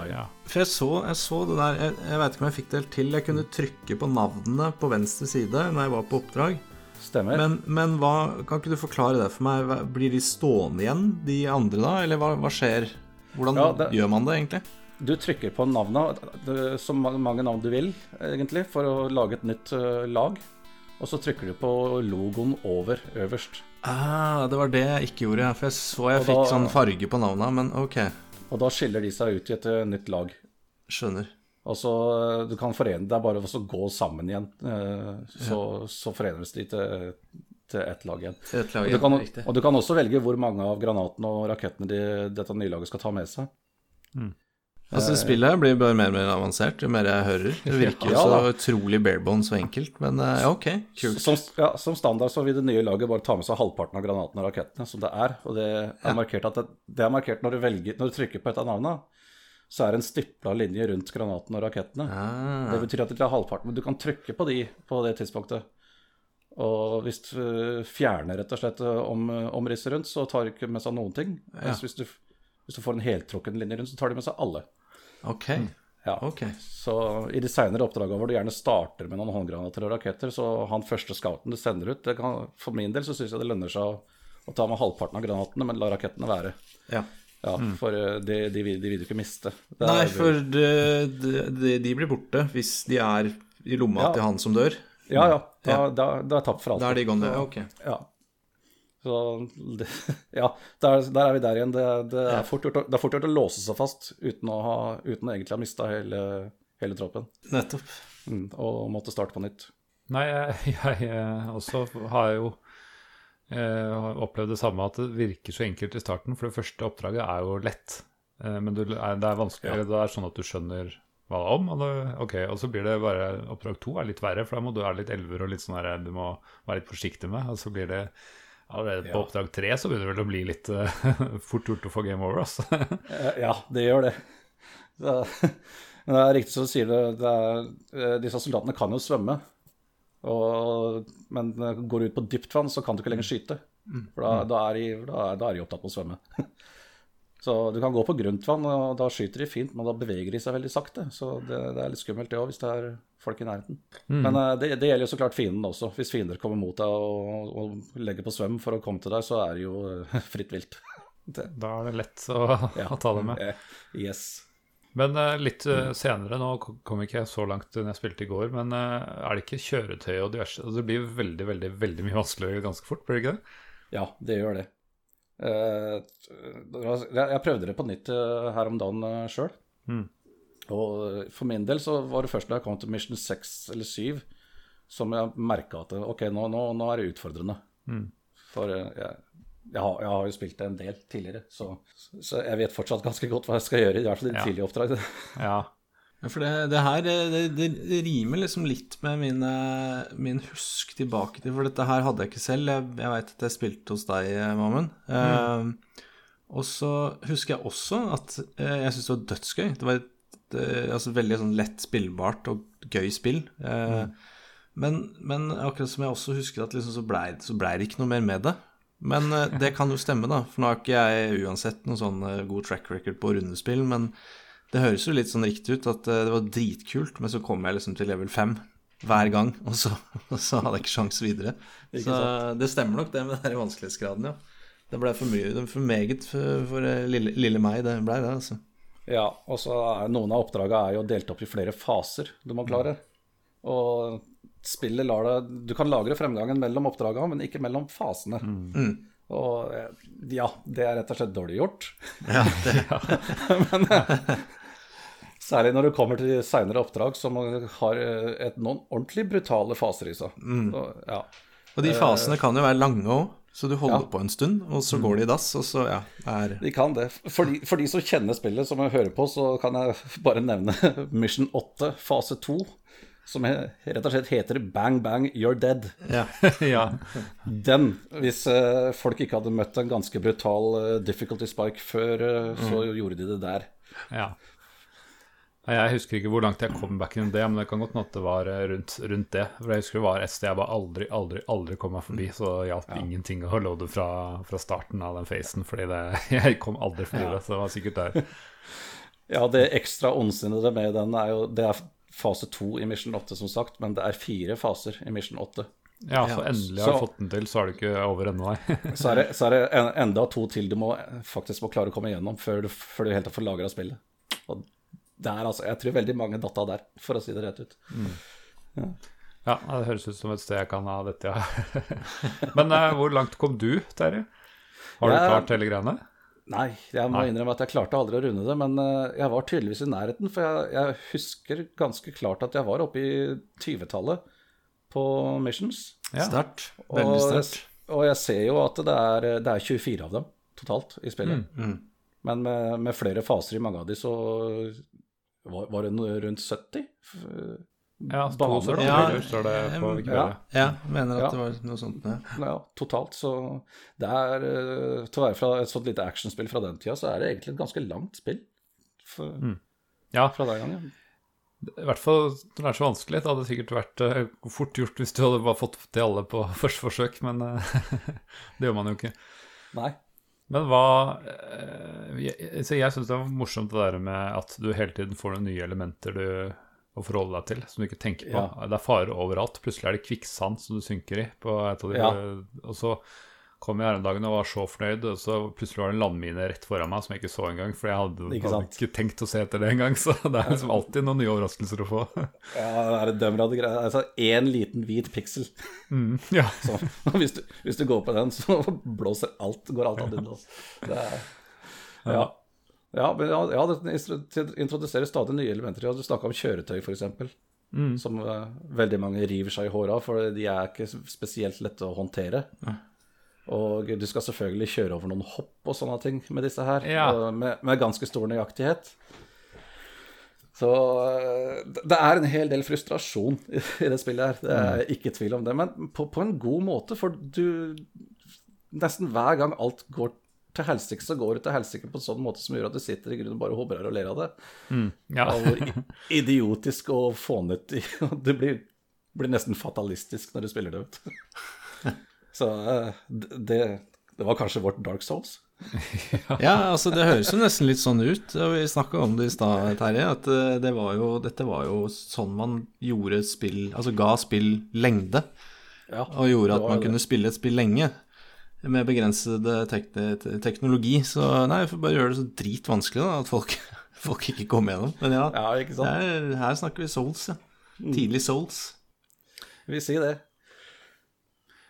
For jeg så, jeg så det der Jeg, jeg veit ikke om jeg fikk det helt til. Jeg kunne trykke på navnene på venstre side når jeg var på oppdrag. Stemmer. Men, men hva, kan ikke du forklare det for meg? Blir de stående igjen, de andre da? Eller hva, hva skjer? Hvordan Ja, det- gjør man det egentlig? Du trykker på navnet, så mange navn du vil, egentlig, for å lage et nytt eh, lag. Og så trykker du på logoen over øverst. Ah, det var det jeg ikke gjorde. For jeg så jeg da, fikk sånn farge på navna, men ok. Og da skiller de seg ut i et eh, nytt lag. Skjønner. Og så eh, du kan forene Det er bare å gå sammen igjen. Så, Så, så forenes de til, til ett lag igjen. Et lag, Og du, kan, og du kan også velge hvor mange av granatene og rakettene de, dette nye laget skal ta med seg. Altså, spillet her blir bare mer og mer avansert jo mer jeg hører. Det virker Ja, så utrolig barebones og enkelt, men eh, ja, ok, kult. Som, ja, som standard så vil det nye laget bare ta med seg halvparten av granatene og rakettene som det er. Og det er markert, at det, det er markert når du, velger, når du trykker på et av navnene, så er det en stipla linje rundt granatene og rakettene. Ah, Det betyr at det er halvparten, men du kan trykke på de på det tidspunktet. Og hvis du fjerner rett og slett øh, om, omrisset rundt, så tar du ikke med seg noen ting. Ja. hvis, du, hvis du får en heltrukken linje rundt, så tar de med seg alle. ok. Ja. Ok. Så i de seinere oppdragene hvor du gjerne starter med noen håndgranater og raketter, så han første scouten du sender ut det kan, For min del så syns jeg det lønner seg å, å ta med halvparten av granatene, men la rakettene være. Ja. Ja, For øh, de, de, vil- de vil du ikke miste. Det Nei, er- for de, de, de, blir borte hvis de er i lomma Ja. til han som dør. Ja, ja. Da, Ja. da, da er tapt for alltid. Da er de gone. Ja, ok. Ja. Så det, Ja, der, der er vi der igjen. Det, det, Ja. er fort gjort, å- det er fort gjort å låse seg fast uten å, ha, uten å egentlig ha mista hele, hele troppen. Nettopp. Mm, og måtte starte på nytt. Nei, jeg, jeg eh, også har jo eh, opplevd det samme, at det virker så enkelt i starten. For det første oppdraget er jo lett, eh, men det er vanskelig. Det er sånn at du skjønner hva det er om. Og, det, okay, og så blir det bare Oppdrag to er litt verre, for da må du være litt elver og litt sånn her, du må være litt forsiktig med. Og så blir det Allerede på Ja. oppdrag tre så begynner det vel å bli litt eh, fort gjort å få game over, altså. Eh, Ja, det gjør det. det er, men det er riktig som du sier det, det er, disse soldatene kan jo svømme. Og, men går du ut på dypt vann, så kan du ikke lenger skyte. For da, da, er de, da, da er de opptatt med å svømme. Så du kan gå på grunt vann, og da skyter de fint, men da beveger de seg veldig sakte. Så det, det er litt skummelt, det òg, hvis det er folk i nærheten. Men eh, det, det gjelder jo så klart fienden også. Hvis fiender kommer mot deg og, og legger på svøm for å komme til deg, så er det jo eh, fritt vilt. Det, Da er det lett å, å ta det med. eh, yes. Men eh, litt eh, senere, nå kom ikke jeg så langt når jeg spilte i går, men eh, er det ikke kjøretøy og diverse altså, Det blir veldig, veldig veldig mye vanskeligere ganske fort, blir det ikke det? Ja, det gjør det. Jeg prøvde det på nytt her om dagen sjøl. Mm. Og for min del så var det først da jeg kom til mission 6 eller 7 som jeg merka at ok, nå, nå, nå er det utfordrende. Mm. For jeg, jeg, har, jeg har jo spilt det en del tidligere, så, så jeg vet fortsatt ganske godt hva jeg skal gjøre. I hvert fall i de Ja. tidlige oppdrag. Ja. For det, det her det, det, det rimer liksom litt med mine, min husk tilbake til For dette her hadde jeg ikke selv. Jeg, jeg veit at jeg spilte hos deg, Mammen. Eh, og så husker jeg også at uh, jeg syntes det var dødsgøy. Det var et eh, altså, veldig sånn lett spillbart og gøy spill. Mm. men, men akkurat som jeg også husker at liksom så blei ble det ikke noe mer med det. Men eh, det kan jo stemme, da. For nå har ikke jeg uansett noen sånn eh, god track record på rundespill. Men det høres jo litt sånn riktig ut at eh, det var dritkult, men så kom jeg liksom til level 5 hver gang, og så, og så hadde jeg ikke sjans videre. Ikke Så det stemmer nok det med den vanskelighetsgraden, ja. Det ble for mye, for meget for, for lille, lille meg, det blei det, altså. Ja, og så er noen av oppdraga er jo delt opp i flere faser du må klare. Og spillet lar deg Du kan lagre fremgangen mellom oppdragene, men ikke mellom fasene. Og eh, ja, det er rett og slett dårlig gjort. Ja, det, men eh, Særlig når du kommer til seinere oppdrag som har eh, et, noen ordentlig brutale faser i seg. Og, ja. og de fasene kan jo være lange òg, så du holder Ja. på en stund, og så går de i dass, og så, ja, er De kan det. For de, for de som kjenner spillet, som jeg hører på, så kan jeg bare nevne Mission 8, fase 2, som rett og slett heter Bang Bang You're Dead. Ja. ja. Den, hvis eh, folk ikke hadde møtt en ganske brutal eh, difficulty spike før, eh, så gjorde de det der. ja. Jeg husker ikke hvor langt jeg kom back in det, men det kan godt hende at det var rundt, rundt det. For jeg husker det var et sted jeg bare aldri, aldri, aldri kom meg forbi, så det hjalp ingenting å loade fra, fra starten av den facen, fordi det, jeg kom aldri forbi det, så det var sikkert der. Ja, det ekstra ondsinnede med den er jo Det er fase to i Mission 8, som sagt, men det er fire faser i Mission 8. Ja, så endelig har du fått den til, så er det ikke over ennå, nei. Så er det, så er det en, enda to til du må faktisk må klare å komme igjennom før du, før du helt får lagra spillet. Og der, er altså, Jeg tror veldig mange datt av der, for å si det rett ut. Ja, det høres ut som et sted jeg kan ha dette, ja. Men uh, hvor langt kom du, Terje? Har du Jeg- klart hele greiene? Nei, jeg må Nei. innrømme at jeg klarte aldri å runde det, men eh, jeg var tydeligvis i nærheten. For jeg, jeg husker ganske klart at jeg var oppe i 20-tallet på Missions. Ja. Sterkt. Veldig sterkt. og jeg ser jo at det er, det er 24 av dem totalt i spillet. Mm. Men med, med flere faser i mange av de, så var, var det rundt 70 Ja, baner. Ja. står det på Ja. Wikipedia. Ja, mener at Ja. det var noe sånt. Ja. Ja, totalt. Så det er eh, Til å være fra et sånt lite actionspill fra den tida, så er det egentlig et ganske langt spill. For, Ja, Fra den gangen. i hvert fall når det er så vanskelig. Det hadde sikkert vært uh, fort gjort hvis du hadde bare fått til alle på første forsøk, men uh, det gjør man jo ikke. Nei. Men hva uh, Jeg, så jeg syns det var morsomt det der med at du hele tiden får noen nye elementer du å forholde deg til, som du ikke tenker på. Ja. Det er farer overalt. Plutselig er det kvikksand som du synker i. De, Ja. Og så kom jeg her en dag og var så fornøyd, og så plutselig var det en landmine rett foran meg som jeg ikke så engang, for jeg hadde, Ikke hadde ikke tenkt å se etter det engang. Så det er liksom alltid noen nye overraskelser å få. Ja, det er et dømrad greie. Altså én liten hvit piksel. Mm, ja. Så hvis du, hvis du går på den, så blåser alt, går alt. Det er Ja. Ja, men ja, ja, det introduserer stadig nye elementer. Ja, du snakka om kjøretøy, f.eks. Mm. Som uh, veldig mange river seg i håret av, for de er ikke spesielt lette å håndtere. Og du skal selvfølgelig kjøre over noen hopp og sånne ting med disse her, Ja. og med, med ganske stor nøyaktighet. Så uh, det- er en hel del frustrasjon i i det spillet her, det er ikke tvil om det. Men på, på en god måte, for du Nesten hver gang alt går til helsike, så går det til helsike på en sånn måte som gjør at du sitter i grunnen bare og håper og ler av det. ja. og hvor idiotisk og fånete Du blir, blir nesten fatalistisk når du spiller det, vet du. Så eh, det, det var kanskje vårt Dark Souls. Ja, altså det høres jo nesten litt sånn ut. Vi snakka om det i stad, Terje, at eh, det var jo, dette var jo sånn man gjorde spill Altså ga spill lengde, Ja, og gjorde at man det. kunne spille et spill lenge. Med begrensede tek teknologi. Så nei, jeg får bare gjøre det så dritvanskelig, da, at folk, folk ikke kommer gjennom. Men ja, Ja, ikke sant? er, her snakker vi Souls, ja. Tidlig Souls. Vi sier det.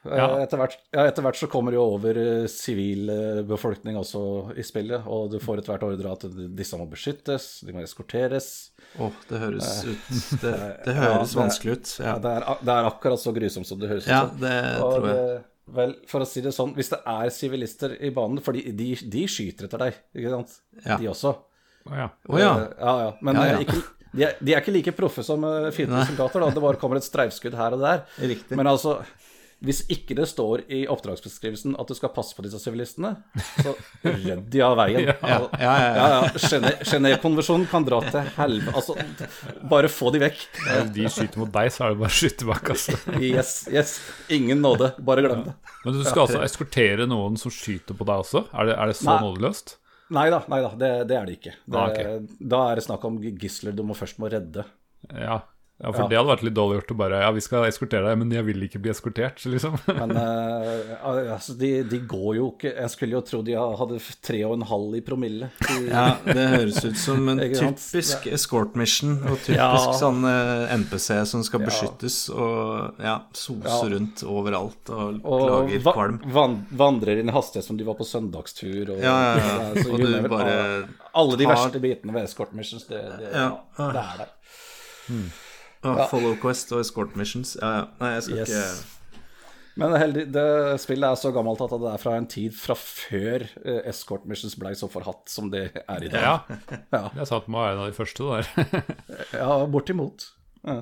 Eh, Ja. Etter, hvert, ja, etter hvert så kommer jo over eh, sivil eh, befolkning også i spillet, og du får etter hvert ordre at disse må beskyttes, de må eskorteres. Å, det høres ut Det, det Ja, høres det- vanskelig ut. Ja, Ja, det, er, det er akkurat så grusomt som det høres ut ja det Og tror jeg. det- Vel, for å si det sånn, hvis det er sivilister i banen, for de, de, de skyter etter deg, ikke sant? Ja. De også. Å, ja. Oh, ja. Eh, ja, ja. Men Ja, eh, ja. Ikke, de, er, de er ikke like proffe som uh, fiendtlige soldater, da. Det bare kommer et streifskudd her og der. Riktig. Men altså, hvis ikke det står i oppdragsbeskrivelsen at du skal passe på disse sivilistene, så redd de av veien. Ja, ja, ja, ja. ja, ja. Genévekonvensjonen kan dra til helvete. Altså, bare få de vekk. Hvis de skyter mot deg, så er det bare å skyte bak, altså. Yes, yes. Ingen nåde. Bare glem det. Men du skal altså eskortere noen som skyter på deg også? Er det, er det så Nei. nådeløst? Nei da, nei da det, det er det ikke. Det, Ah, Da er det snakk om gisler du må først må redde. Ja. Ja, for Ja. det hadde vært litt dårlig gjort å bare Ja, vi skal eskortere deg, men jeg vil ikke bli eskortert, liksom. Men uh, altså, de, de går jo ikke Jeg skulle jo tro de hadde tre og en halv i promille. De, Ja, det høres ut som en typisk escort mission, og typisk Ja. sånn uh, NPC som skal Ja. beskyttes og ja, sose Ja. rundt overalt og, og lager va kvalm. van vandrer inn i hastighet som de var på søndagstur. Og, Ja, ja, ja. Og du never- bare Alle de tar- verste bitene ved escort missions, det, det, Ja. det er det. Ah, Follow Quest og escort missions. Ja, ja. Nei, jeg skal Yes. ikke Men heldig, det spillet er så gammelt at det er fra en tid fra før eh, escort missions ble så forhatt som det er i dag. Ja, Ja, jeg satt være en av de første der. ja bortimot. Ja.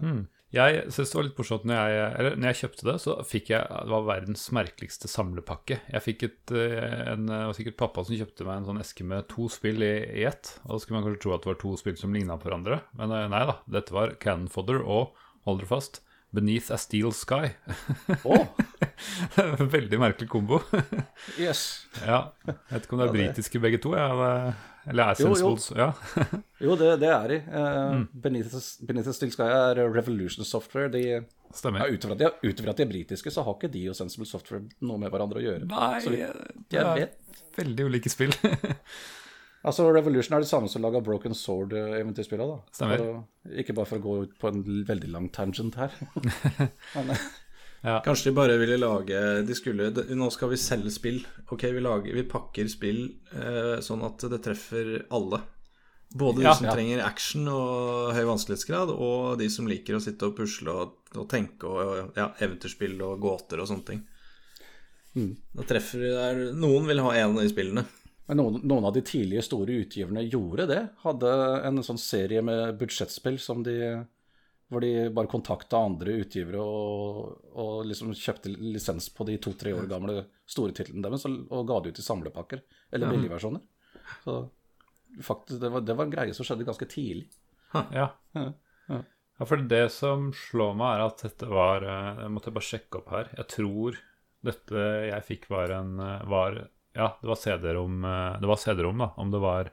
Jeg syns det var litt morsomt når jeg, eller når jeg kjøpte det, så fikk jeg Det var verdens merkeligste samlepakke. Jeg fikk et, eh, en, det var sikkert pappa som kjøpte meg en sånn eske med to spill i, i ett. Og da skulle man kanskje tro at det var to spill som ligna på hverandre, men eh, nei da. Dette var Cannon Fodder og, hold dere fast, Beneath a Steel Sky. Oh. Veldig merkelig kombo. yes. ja. Jeg vet ikke om det er Ja, britiske begge to, det, eller er Jo, jo. Ja. Jo, det, det er de. Eh, Mm. Benitez, the er Revolution Software. De, ja, Stemmer. Utover at, de, er- utover at de er britiske, så har ikke de og Sensible Software noe med hverandre å gjøre. Nei, Så det de er er veldig ulike spill. Altså, Revolution er det samme som laga Broken Sword-eventyrspillene. da. Stemmer. For å- Ikke bare for å gå ut på en veldig lang tangent her. Men, eh, Kanskje de bare ville lage De skulle Nå skal vi selge spill. Ok, vi, lager, vi pakker spill eh, sånn at det treffer alle. Både de Ja. som Ja. trenger action og høy vanskelighetsgrad, og de som liker å sitte og pusle og, og tenke og ja, eventyrspill og gåter og sånne ting. Da treffer de der Noen vil ha en av de spillene. Men noen, noen av de tidlige store utgiverne gjorde det. Hadde en sånn serie med budsjettspill som de hvor de bare kontakta andre utgivere og, og liksom kjøpte lisens på de to-tre år gamle store titlene deres og, og ga det ut i samlepakker, eller billigversjoner. Så faktisk, det var, det var en greie som skjedde ganske tidlig. Ja. Ja, for det som slår meg, er at dette var eh, Jeg måtte bare sjekke opp her. Jeg tror dette jeg fikk, var en eh, var, Ja, det var CD-rom, eh, det var CD-rom, da, om det var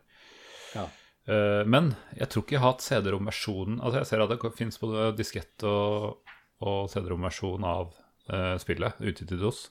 Ja. Eh, Men jeg tror ikke jeg har hatt CD-rom-versjonen Altså, jeg ser at det fins både diskett og, og CD-rom-versjon av uh, spillet ute til DOS.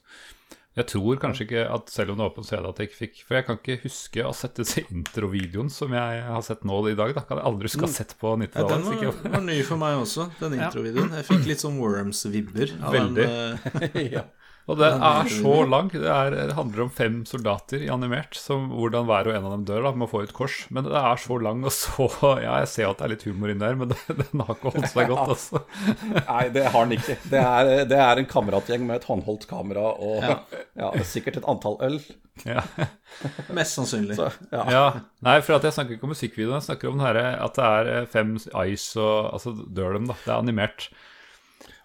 Jeg tror kanskje ikke at selv om det var på CD at jeg ikke fikk For jeg kan ikke huske å ha sett disse introvideoen som jeg har sett nå i dag. Da kan jeg aldri huske å ha sett på 90-tallet. Ja, den var, var ny for meg også, den introvideoen. Jeg fikk litt sånn Worms-vibber. Veldig. Den, uh... ja. Og det er så lang. Det, er, det handler om fem soldater i animert. Som, hvordan hver og en av dem dør da, med å få ut kors. Men det er så lang og så Ja, jeg ser at det er litt humor inni der, men det, den har ikke holdt seg godt, altså. Nei, det har den ikke. Det er, det er en kameratgjeng med et håndholdt kamera og ja. sikkert et antall øl. Ja. mest sannsynlig. Så, ja. ja. Nei, for at jeg snakker ikke om musikkvideoen. Jeg snakker om den her, at det er eh, fem ice og Altså dør dem, da. Det er animert.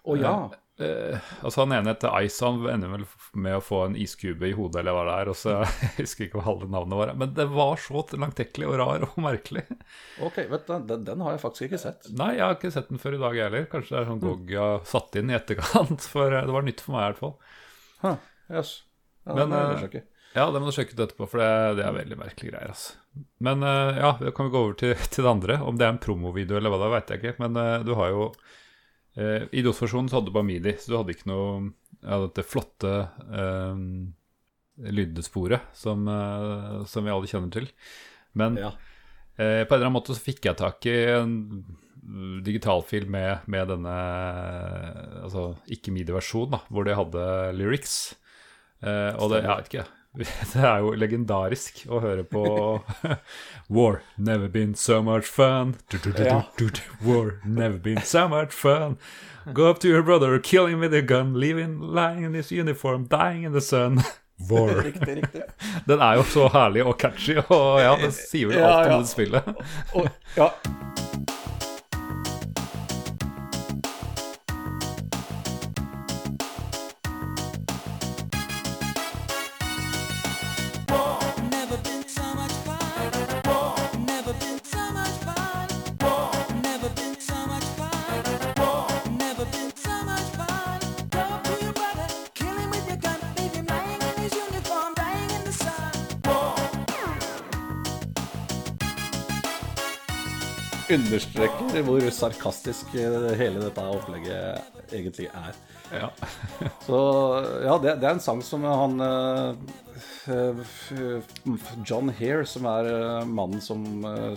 Å ja. Eh, altså Han ene heter Ice, han ender vel med å få en iskube i hodet, eller hva det er. Og så Jeg husker ikke hva halve navnet var. Men det var så langtekkelig og rar og merkelig. Ok, vet du, den, den har jeg faktisk ikke sett. Nei, jeg har ikke sett den før i dag, heller. Kanskje det er sånn GOG har satt inn i etterkant. For eh, det var nytt for meg, i hvert fall. Huh, yes. ja, Men, det eh, er. Ja, det må du sjekke ut etterpå, for det, det er veldig merkelige greier. altså. Men eh, ja, da kan vi gå over til, til det andre. Om det er en promovideo eller hva det veit jeg ikke. Men eh, du har jo eh, I DOS-versjonen så hadde du bare midi, så du hadde ikke noe ja, dette flotte uh, lydsporet som, eh, som vi alle kjenner til. Men Ja. Eh, på en eller annen måte så fikk jeg tak i en digitalfil med, med denne Altså ikke midi-versjonen, hvor de hadde lyrics. Eh, og det, jeg vet ikke Det er jo legendarisk å høre på War never been so much fun. Du, du, du, Ja. du, du, du. War never been so much fun. Go up to your brother, kill him with a gun, leave him lying in his uniform, dying in the sun. War. Riktig, riktig. Den er jo så herlig og catchy, og ja, det sier vel Ja, alt om det spillet. Og, ja. Understreker hvor sarkastisk eh, hele dette opplegget egentlig er. Ja. Så ja, det, det er en sang som han eh, eh, John Hare, som er mannen som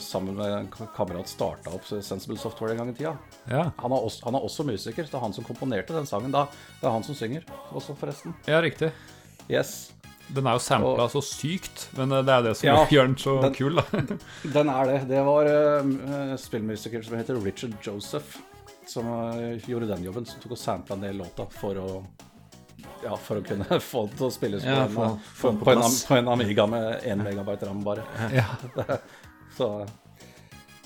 sammen med en kamerat starta opp Sensible Software en gang i tida. Ja. Han er, også, han er også musiker. Det er han som komponerte den sangen. da Det er han som synger også, forresten. ja, riktig. Yes. Den er jo sampla så sykt, men eh, det er det som Ja, gjør den så den- kul, da. Den er det. Det var uh, spillmusiker som heter Richard Joseph, som uh, gjorde den jobben. Som tok og sampla ned låta for å ja, for å kunne få den til å spilles Ja, på, en, på, på på, en, på en Amiga med 1 megabyte ram, bare. Ja. Så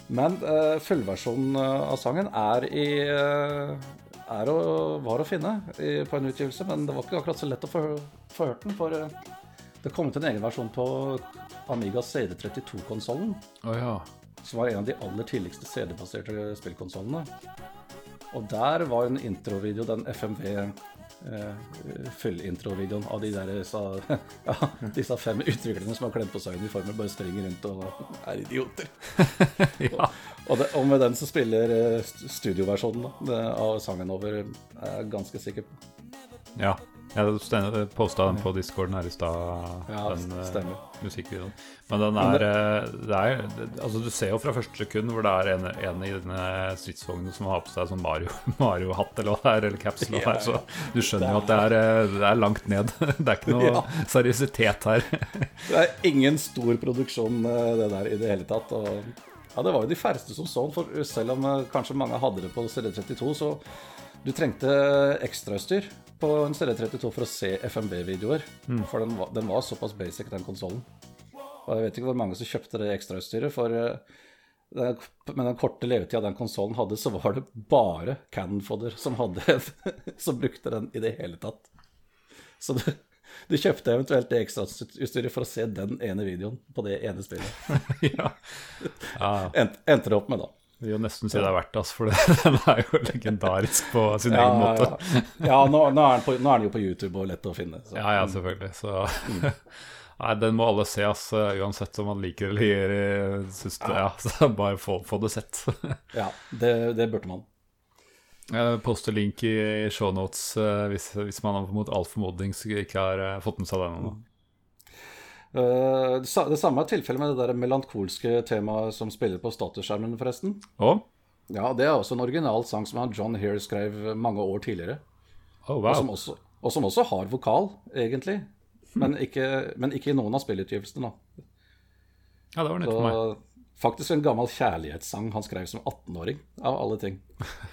Men uh, fullversjonen av sangen er i eh, er å, var å finne i, på en utgivelse, men det var ikke akkurat så lett å få, få hørt den. For eh, det kom ut en egen versjon på Amiga CD32-konsollen, Oh, ja. som var en av de aller tidligste CD-baserte spillkonsollene. Og der var en introvideo, den FMV Uh, full-introvideoen av de der sa, ja, disse fem utviklerne som har klemt på seg uniformer, bare springer rundt og er idioter. ja. Og, det, og med den så spiller eh, studioversjonen da, det, av sangen over, er jeg ganske sikker på. ja. Jeg posta den på discorden her i stad, Ja, den eh, stemmer. musikkvideoen. Men den Men er, eh, det er Altså, du ser jo fra første sekund hvor det er en, en i denne stridsvognen som har på seg sånn Mario- Mario-hatt eller hva det er, eller caps eller hva så du skjønner jo at det er, det er langt ned. Det er ikke noe Ja. seriøsitet her. Det er ingen stor produksjon det der i det hele tatt. Og, ja, det var jo de færreste som så den, for selv om eh, kanskje mange hadde det på CD32, så du trengte ekstrautstyr på en CD32 for å se FMB-videoer. For den var, den var såpass basic, den konsollen. Og jeg vet ikke hvor mange som kjøpte det ekstrautstyret, for den, med den korte levetida den konsollen hadde, så var det bare Cannon-fodder som, hadde- som brukte den i det hele tatt. Så du, du kjøpte eventuelt det ekstrautstyret for å se den ene videoen på det ene spillet. ja. ja. End, endte det opp med, da. Det vil jo nesten si det er verdt det, altså, for den er jo legendarisk på sin Ja, egen måte. ja, ja nå, nå, er den på, nå er den jo på YouTube og lett å finne. Så. Ja, ja, selvfølgelig. Så Nei, den må alle se, ass, uansett om man liker eller eh, syns det. Ja, så bare få, få det sett. Ja, det, det burde man. Jeg poster link i shownotes uh, hvis, hvis man mot all formodning ikke har eh, fått med seg den ennå. Eh, det sa- det samme er tilfellet med det der melankolske temaet som spiller på statusskjermen, forresten. Å? Ja, det er også en original sang som John Hare skrev mange år tidligere. Oh, Og, som wow. også, og som også har vokal, egentlig. Men ikke, men ikke i noen av spillutgivelsene, da. Ja, det var nytt for meg. Faktisk en gammel kjærlighetssang han skrev som 18-åring, av alle ting.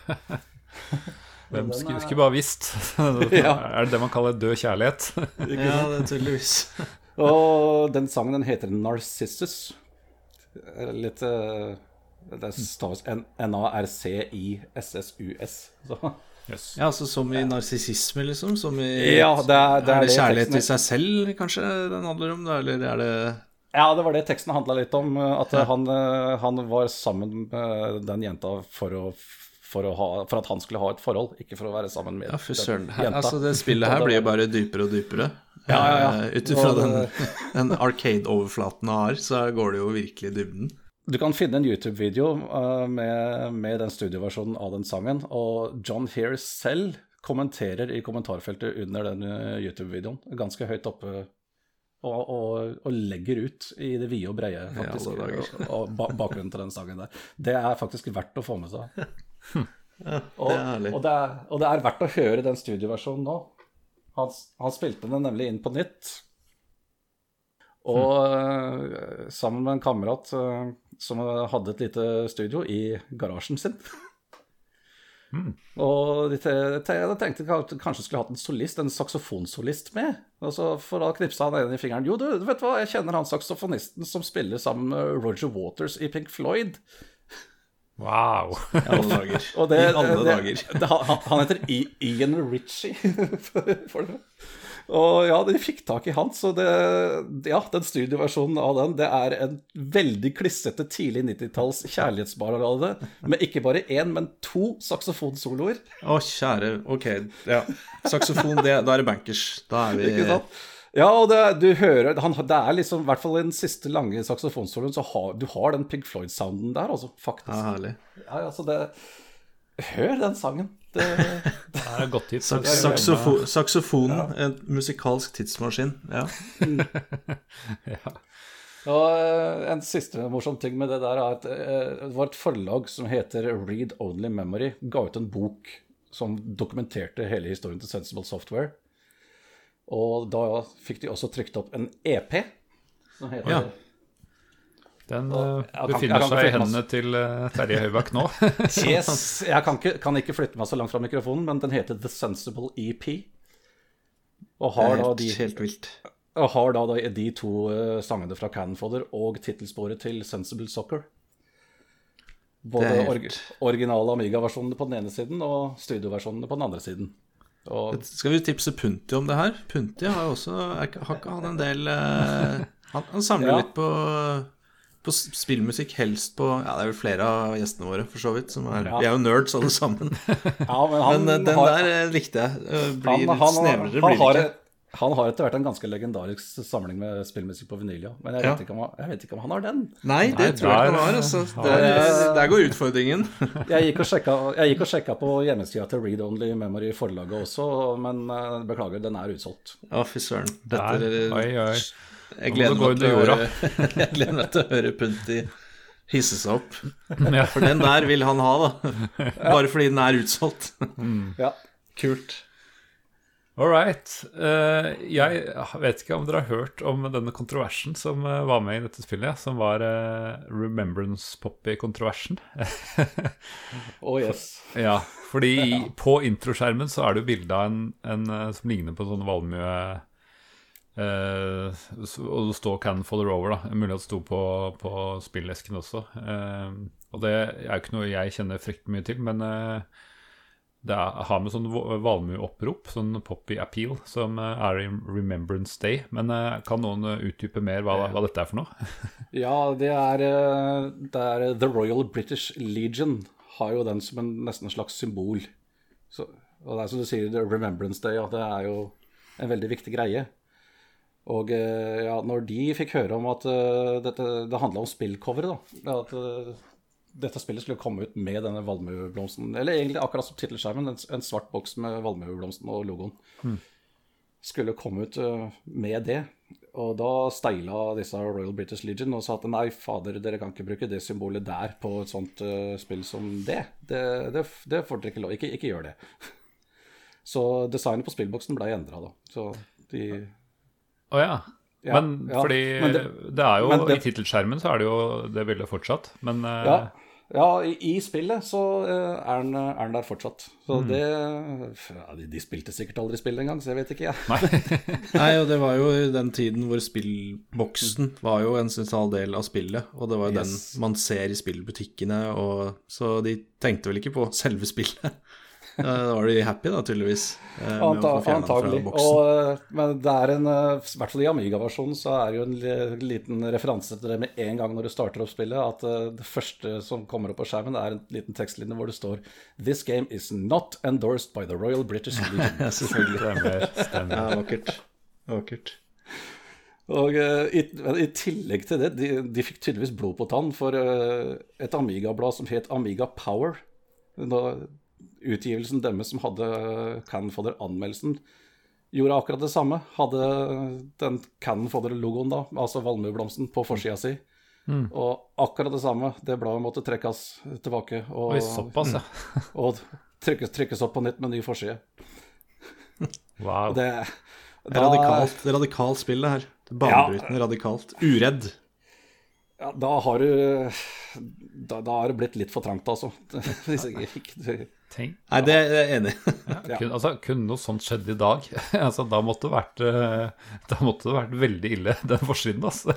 Hvem skulle, skulle bare visst? Ja. Er det det man kaller død kjærlighet? Ja, det tydeligvis. Og den sangen den heter Narcissus. Er Litt eh, Det staves N- N-A-R-C-I-S-S-U-S. Yes. Ja, altså som i narsissisme, liksom? Som i Ja, det er- det er Er det kjærlighet til seg selv, kanskje, den handler om? Eller er det Ja, det var det teksten handla litt om. At han, eh, han var sammen med den jenta for, å, for, ha, for at han skulle ha et forhold, ikke for å være sammen med Ja, for søren. Jenta. Altså, det spillet her blir jo bare dypere og dypere. Ja, ja, ja. Eh, Ut ifra den, den Arcade-overflaten har, så går det jo virkelig i dybden. Du kan finne en YouTube-video eh, med, med den studioversjonen av den sangen, og John Hare selv kommenterer i kommentarfeltet under den eh, YouTube-videoen, ganske høyt oppe, og, og, og legger ut i det vide og breie, faktisk, ja, og, og bakgrunnen til den sangen der. Det er faktisk verdt å få med seg. og, det er herlig. og, det er, og det er verdt å høre den studioversjonen nå. Han, han spilte den nemlig inn på nytt. Og mm. sammen med en kamerat eh, som hadde et lite studio i garasjen sin. Og de tenkte kanskje skulle hatt en solist, en saksofonsolist med. Og så For da knipsa han ene i fingeren. Jo, du, vet hva, jeg kjenner han saksofonisten som spiller sammen med Roger Waters i Pink Floyd. Wow. I alle dager. Og det, I alle det, dager. Det, han, han heter Ian Ritchie. for, for det. Og ja, de fikk tak i han, så det, ja, den studioversjonen av den, det er en veldig klissete tidlig 90-talls kjærlighetsballade med ikke bare én, men to saksofonsoloer. Å, kjære. Ok, ja. Saksofon, det, da er det bankers. Da er vi Ikke sant? Ja, og det, du hører han, Det er liksom, i hvert fall den siste lange saksofonsoloen, så har du har den Pig Floyd-sounden der, altså, faktisk. Ja, herlig. Ja, altså det Hør den sangen. Det, Det er godt tips. Saks, saksofo, ja. en musikalsk tidsmaskin. Ja. Og eh, en siste morsom ting med det der er at eh, det var et forlag som heter Read Only Memory, ga ut en bok som dokumenterte hele historien til Sensible Software. Og da fikk de også trykt opp en EP som heter Ja. Den Og- eh, kan- befinner kan seg i hendene til uh, Terje Høibakk nå. Yes. Jeg kan ikke, kan ikke flytte meg så langt fra mikrofonen, men den heter The Sensible EP. Og har er da helt, de, helt vilt. og har da, de to uh, sangene fra Cannonfodder og tittelsporet til Sensible Soccer. Både helt- org originale Amiga-versjonene på den ene siden og studioversjonene på den andre siden. Og Skal vi tipse Punti om det her? Punti har jo også er, Har ikke han en del eh, han, han samler Ja. litt på, på spillmusikk, helst på Ja, det er vel flere av gjestene våre, for så vidt. Som er, Ja. Vi er jo nerds alle sammen. ja, men han Men eh, den har, der eh, likte jeg. Eh, Blir han, litt snevrere, blir har, det ikke. Han har etter hvert en ganske legendarisk samling med spillmusikk på vinyl, ja. Men jeg Ja. vet, ikke om, han- jeg vet ikke om han har den. Nei, det Nei, tror jeg ikke han har. Altså. Der, der går utfordringen. Jeg gikk og sjekka, jeg gikk og sjekka på hjemmesida til Read Only Memory forlaget også, men eh, beklager, den er utsolgt. Å, fy søren. Dette Oi, oi. Jeg gleder meg til å høre, jeg gleder meg til å høre Punti hisse seg opp. For den der vil han ha, da. Bare fordi den er utsolgt. Ja. Kult. All right. Eh, jeg vet ikke om dere har hørt om denne kontroversen som eh, var med i dette spillet, som var uh, Remembrance Poppy-kontroversen. Oh yes. ja, fordi på introskjermen så er det jo bilde av en, en eh, som ligner på en sånn valmue eh, Og det står 'Can Follow Over', da. Mulig at det sto på, på spillesken også. Eh, og det er jo ikke noe jeg kjenner fryktelig mye til, men eh, det er, har med sånn valmueopprop, sånn poppy appeal, som eh, er i Remembrance Day. Men eh, kan noen eh, utdype mer hva, hva dette er for noe? Ja, det er, det er The Royal British Legion har jo den som en, nesten en slags symbol. Så, og det er som du sier, Remembrance Day, at det er jo en veldig viktig greie. Og ja, når de fikk høre om at uh, dette, det handla om spillcoveret, da At eh, dette spillet skulle komme ut med denne valmueblomsten, eller egentlig akkurat som tittelskjermen, en, en svart boks med valmueblomsten og logoen, skulle komme ut eh, med det. Og da steila disse Royal British Legion og sa at nei, fader, dere kan ikke bruke det symbolet der på et sånt uh, spill som det. Det, det. det får dere ikke lov Ikke, ikke gjør det. Så designet på spillboksen ble endra, da. Så de Å ja. Ja, men ja, fordi men det, det- er jo det- I tittelskjermen så er det jo det bildet fortsatt, men eh, Ja, ja i, i spillet så eh, er, den, er han der fortsatt. Så Mm. det ja, de, de spilte sikkert aldri spill engang, så jeg vet ikke, jeg. Nei, og det var jo den tiden hvor spillboksen var jo en sentral del av spillet, og det var jo Yes. den man ser i spillbutikkene, og så de tenkte vel ikke på selve spillet. Da var de happy, da, tydeligvis. eh, Anta, få fjernet fra antagelig. Og, eh, men det er en, eh, i hvert fall i Amiga-versjonen, så er det jo en liten referanse til det med en gang når du starter opp spillet, at det første som kommer opp på skjermen, er en liten tekstlinje hvor det står This game is not endorsed by the Royal British Legion. Ja, selvfølgelig. stemmer. stemmer. Ja, vakkert. Vakkert. Og uh, i, i tillegg til det, de, de fikk tydeligvis blod på tann for uh, et Amiga-blad som het Amiga Power. Da, utgivelsen deres som hadde Cannon Fodder-anmeldelsen, gjorde akkurat det samme. Hadde den Cannon Fodder-logoen, da, altså valmueblomsten, på forsida si. Og akkurat det samme. Det bladet måtte trekkes tilbake og, Oi, såpass, ja. og trykkes, trykkes opp på nytt med ny forside. Wow. Det, Det er radikalt, det er radikalt spill, det her. Banebrytende ja. Radikalt. Uredd. Ja, da har du da, da har det blitt litt for trangt, altså. Hvis jeg ikke Tenk. Nei, det er jeg enig i. Ja. Kun, altså, kunne noe sånt skjedd i dag? altså, da måtte det vært eh, Da måtte det vært veldig ille, den forsiden, altså.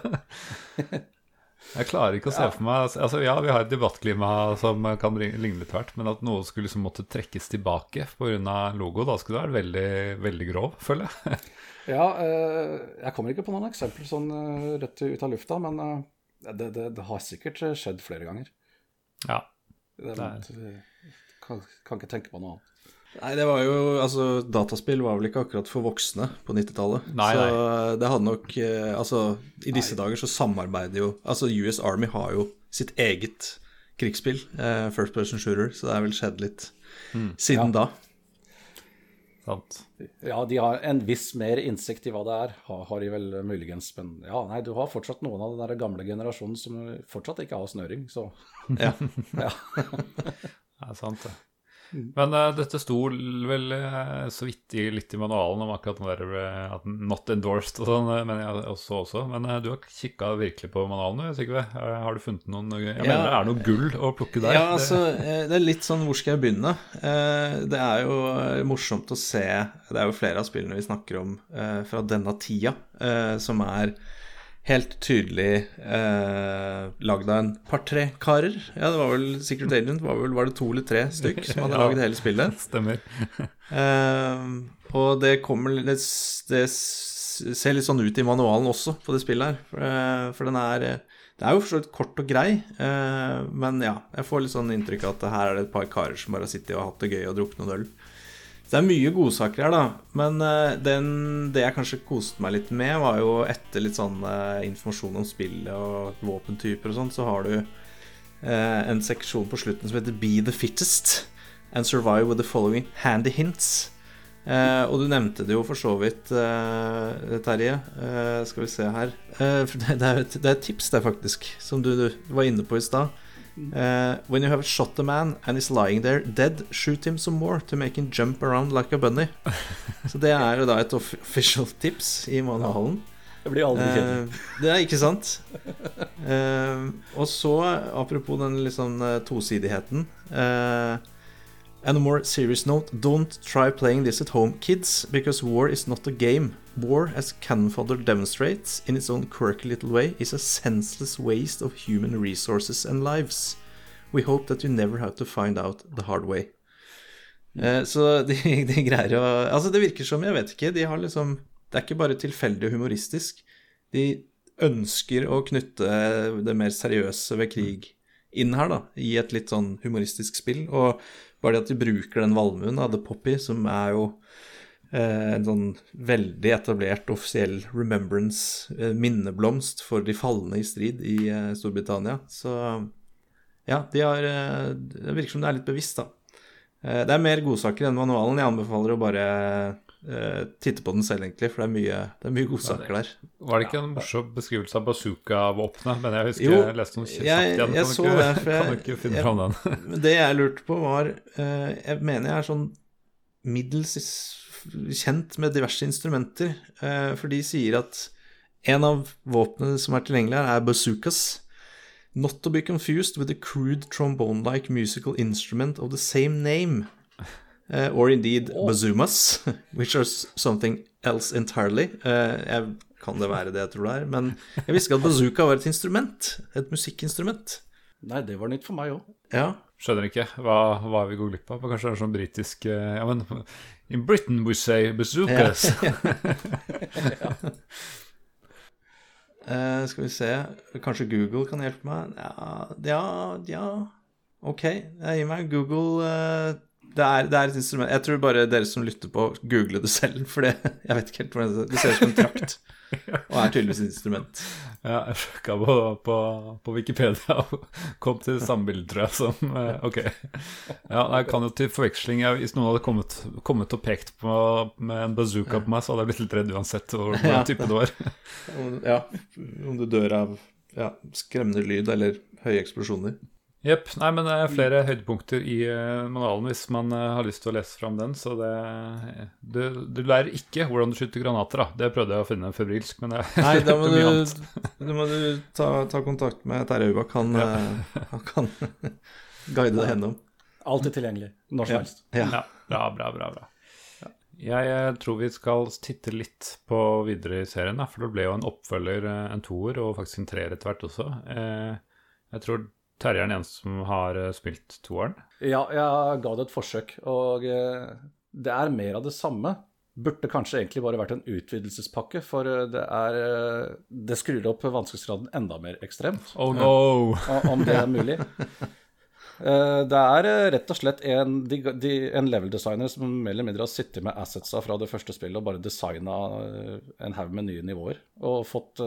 Jeg klarer ikke å se for meg altså, Ja, vi har et debattklima som kan ligne litt hvert, men at noe skulle liksom måtte trekkes tilbake pga. logo, da skulle det vært veldig, veldig grov, føler jeg. Ja, eh, jeg kommer ikke på noen eksempler sånn eh, rett ut av lufta, men eh, det, det, det har sikkert skjedd flere ganger. Ja. Det, er, Det kan, kan ikke tenke på noe annet. Nei, det var jo Altså, dataspill var vel ikke akkurat for voksne på 90-tallet. Nei, så det hadde nok eh, Altså, i disse dager så samarbeider jo Altså, US Army har jo sitt eget krigsspill, eh, First Person Shooter, så det er vel skjedd litt siden da. Sant. Ja, de har en viss mer innsikt i hva det er, har, har de vel muligens. Men ja, nei, du har fortsatt noen av den der gamle generasjonen som fortsatt ikke har snøring, så Ja. ja. Det er sant, det. Men uh, dette sto vel uh, så vidt i, litt i manualen om akkurat den der eh, at not endorsed og sånn, eh, men jeg også, også. Men uh, du har kikka virkelig på manualen, du, Sigve? Har du funnet noen Jeg Ja. mener det er noe gull å plukke der. Ja, altså, det er litt sånn hvor skal jeg begynne? Eh, Det er jo morsomt å se Det er jo flere av spillene vi snakker om eh, fra denne tida, eh, som er helt tydelig eh, lagd av en par-tre karer. Ja, det var vel Secret Agent var, vel, var det to eller tre stykk som hadde Ja. lagd hele spillet. Stemmer. Eh, og det kommer det, det ser litt sånn ut i manualen også på det spillet her. For, eh, for den er Det er jo for så vidt kort og grei, eh, men ja, jeg får litt sånn inntrykk av at her er det et par karer som bare har sittet og hatt det gøy og drukket noen øl. Det er mye godsaker her, da. Men eh, den, det jeg kanskje koste meg litt med, var jo etter litt sånn eh, informasjon om spillet og våpentyper og sånn, så har du eh, en seksjon på slutten som heter Be the fittest and survive with the following handy hints. Eh, og du nevnte det jo for så vidt, eh, Terje. Eh, skal vi se her. Det, er et, det er et tips, der, faktisk, som du, du var inne på i stad. Eh, when you have shot a man and he's lying there dead, shoot him some more to make him jump around like a bunny. Så det er jo da et off official tips i manualen. Det blir aldri kjent. Eh, det er ikke sant. Uh, og så, apropos den liksom eh, tosidigheten uh, And a more serious note, don't try playing this at home, kids, because war is not a game. War, as Cannonfodder demonstrates in its own quirky little way, is a senseless waste of human resources and lives. We hope that you never have to find out the hard way. Eh, så de, de greier å Altså, det virker som, jeg vet ikke, de har liksom Det er ikke bare tilfeldig og humoristisk. De ønsker å knytte det mer seriøse ved krig inn her, da, i et litt sånn humoristisk spill. Og bare det at de bruker den valmuen, da, The Poppy, som er jo en sånn veldig etablert offisiell remembrance, eh, minneblomst for de falne i strid i eh, Storbritannia. Så ja, de har eh, Det virker som det er litt bevisst, da. Eh, Det er mer godsaker enn manualen. Jeg anbefaler å bare eh, titte på den selv, egentlig, for det er mye, det er mye godsaker der. Var det ikke en morsom beskrivelse av bazooka-våpenet? Men jeg husker Jo, jeg leste noe kjapt igjen. jeg så ikke, det, for jeg- kan ikke finne jeg- fram den? Det jeg lurte på, var eh, Jeg mener jeg er sånn middels kjent med diverse instrumenter, eh, for de sier at en av våpnene som er tilgjengelig her, er bazookas. Not to be confused with a crude trombone-like musical instrument of the same name. Uh, or indeed bazoomas, which are something else entirely. Uh, jeg, kan det være det jeg tror det er? Men jeg visste ikke at bazooka var et instrument. Et musikkinstrument. Nei, det var nytt for meg òg. Ja. Skjønner ikke. Hva, hva vi går glipp av? Kanskje det er sånn britisk Ja, men In Britain we say bazookas. Eh, skal vi se Kanskje Google kan hjelpe meg? Ja, ja, ja. Ok, jeg gir meg Google eh, det, er, det er et instrument. Jeg tror bare dere som lytter på, googler det selv. For det, jeg vet ikke helt hvordan det Det ser ut som en trakt. Og er tydeligvis et instrument. Ja, jeg sjekka på, på, på Wikipedia og kom til samme bilde, tror jeg, som eh, Ok. Ja, jeg kan jo til forveksling jeg, Hvis noen hadde kommet, kommet og pekt på med en bazooka på meg, så hadde jeg blitt litt redd uansett hvor- Ja. type det var. Ja, om du dør av ja, skremmende lyd eller høye eksplosjoner. Jepp. Nei, men det er flere høydepunkter i eh, manualen hvis man eh, har lyst til å lese fram den. Så det du, du lærer ikke hvordan du skyter granater, da. Det prøvde jeg å finne febrilsk, men det Nei, da må det mye du, annet. da må du ta, ta kontakt med Terje Aubak. Han, ja. han kan guide deg gjennom. Alltid tilgjengelig. Når som Ja. helst. Ja. Ja, bra, bra, bra. bra. Jeg eh, tror vi skal titte litt på videre i serien, da, for det ble jo en oppfølger, eh, en toer, og faktisk en treer etter hvert også. Eh, Jeg tror Terje er den eneste som har eh, spilt toeren. Ja, jeg ga det et forsøk, og eh, det er mer av det samme. Burde kanskje egentlig bare vært en utvidelsespakke, for eh, det er Det skrur opp vanskelighetsgraden enda mer ekstremt, Oh no! om det er mulig. Det er rett og slett en, en level-designer som mer eller mindre har sittet med assetsa fra det første spillet og bare designa en haug med nye nivåer. Og fått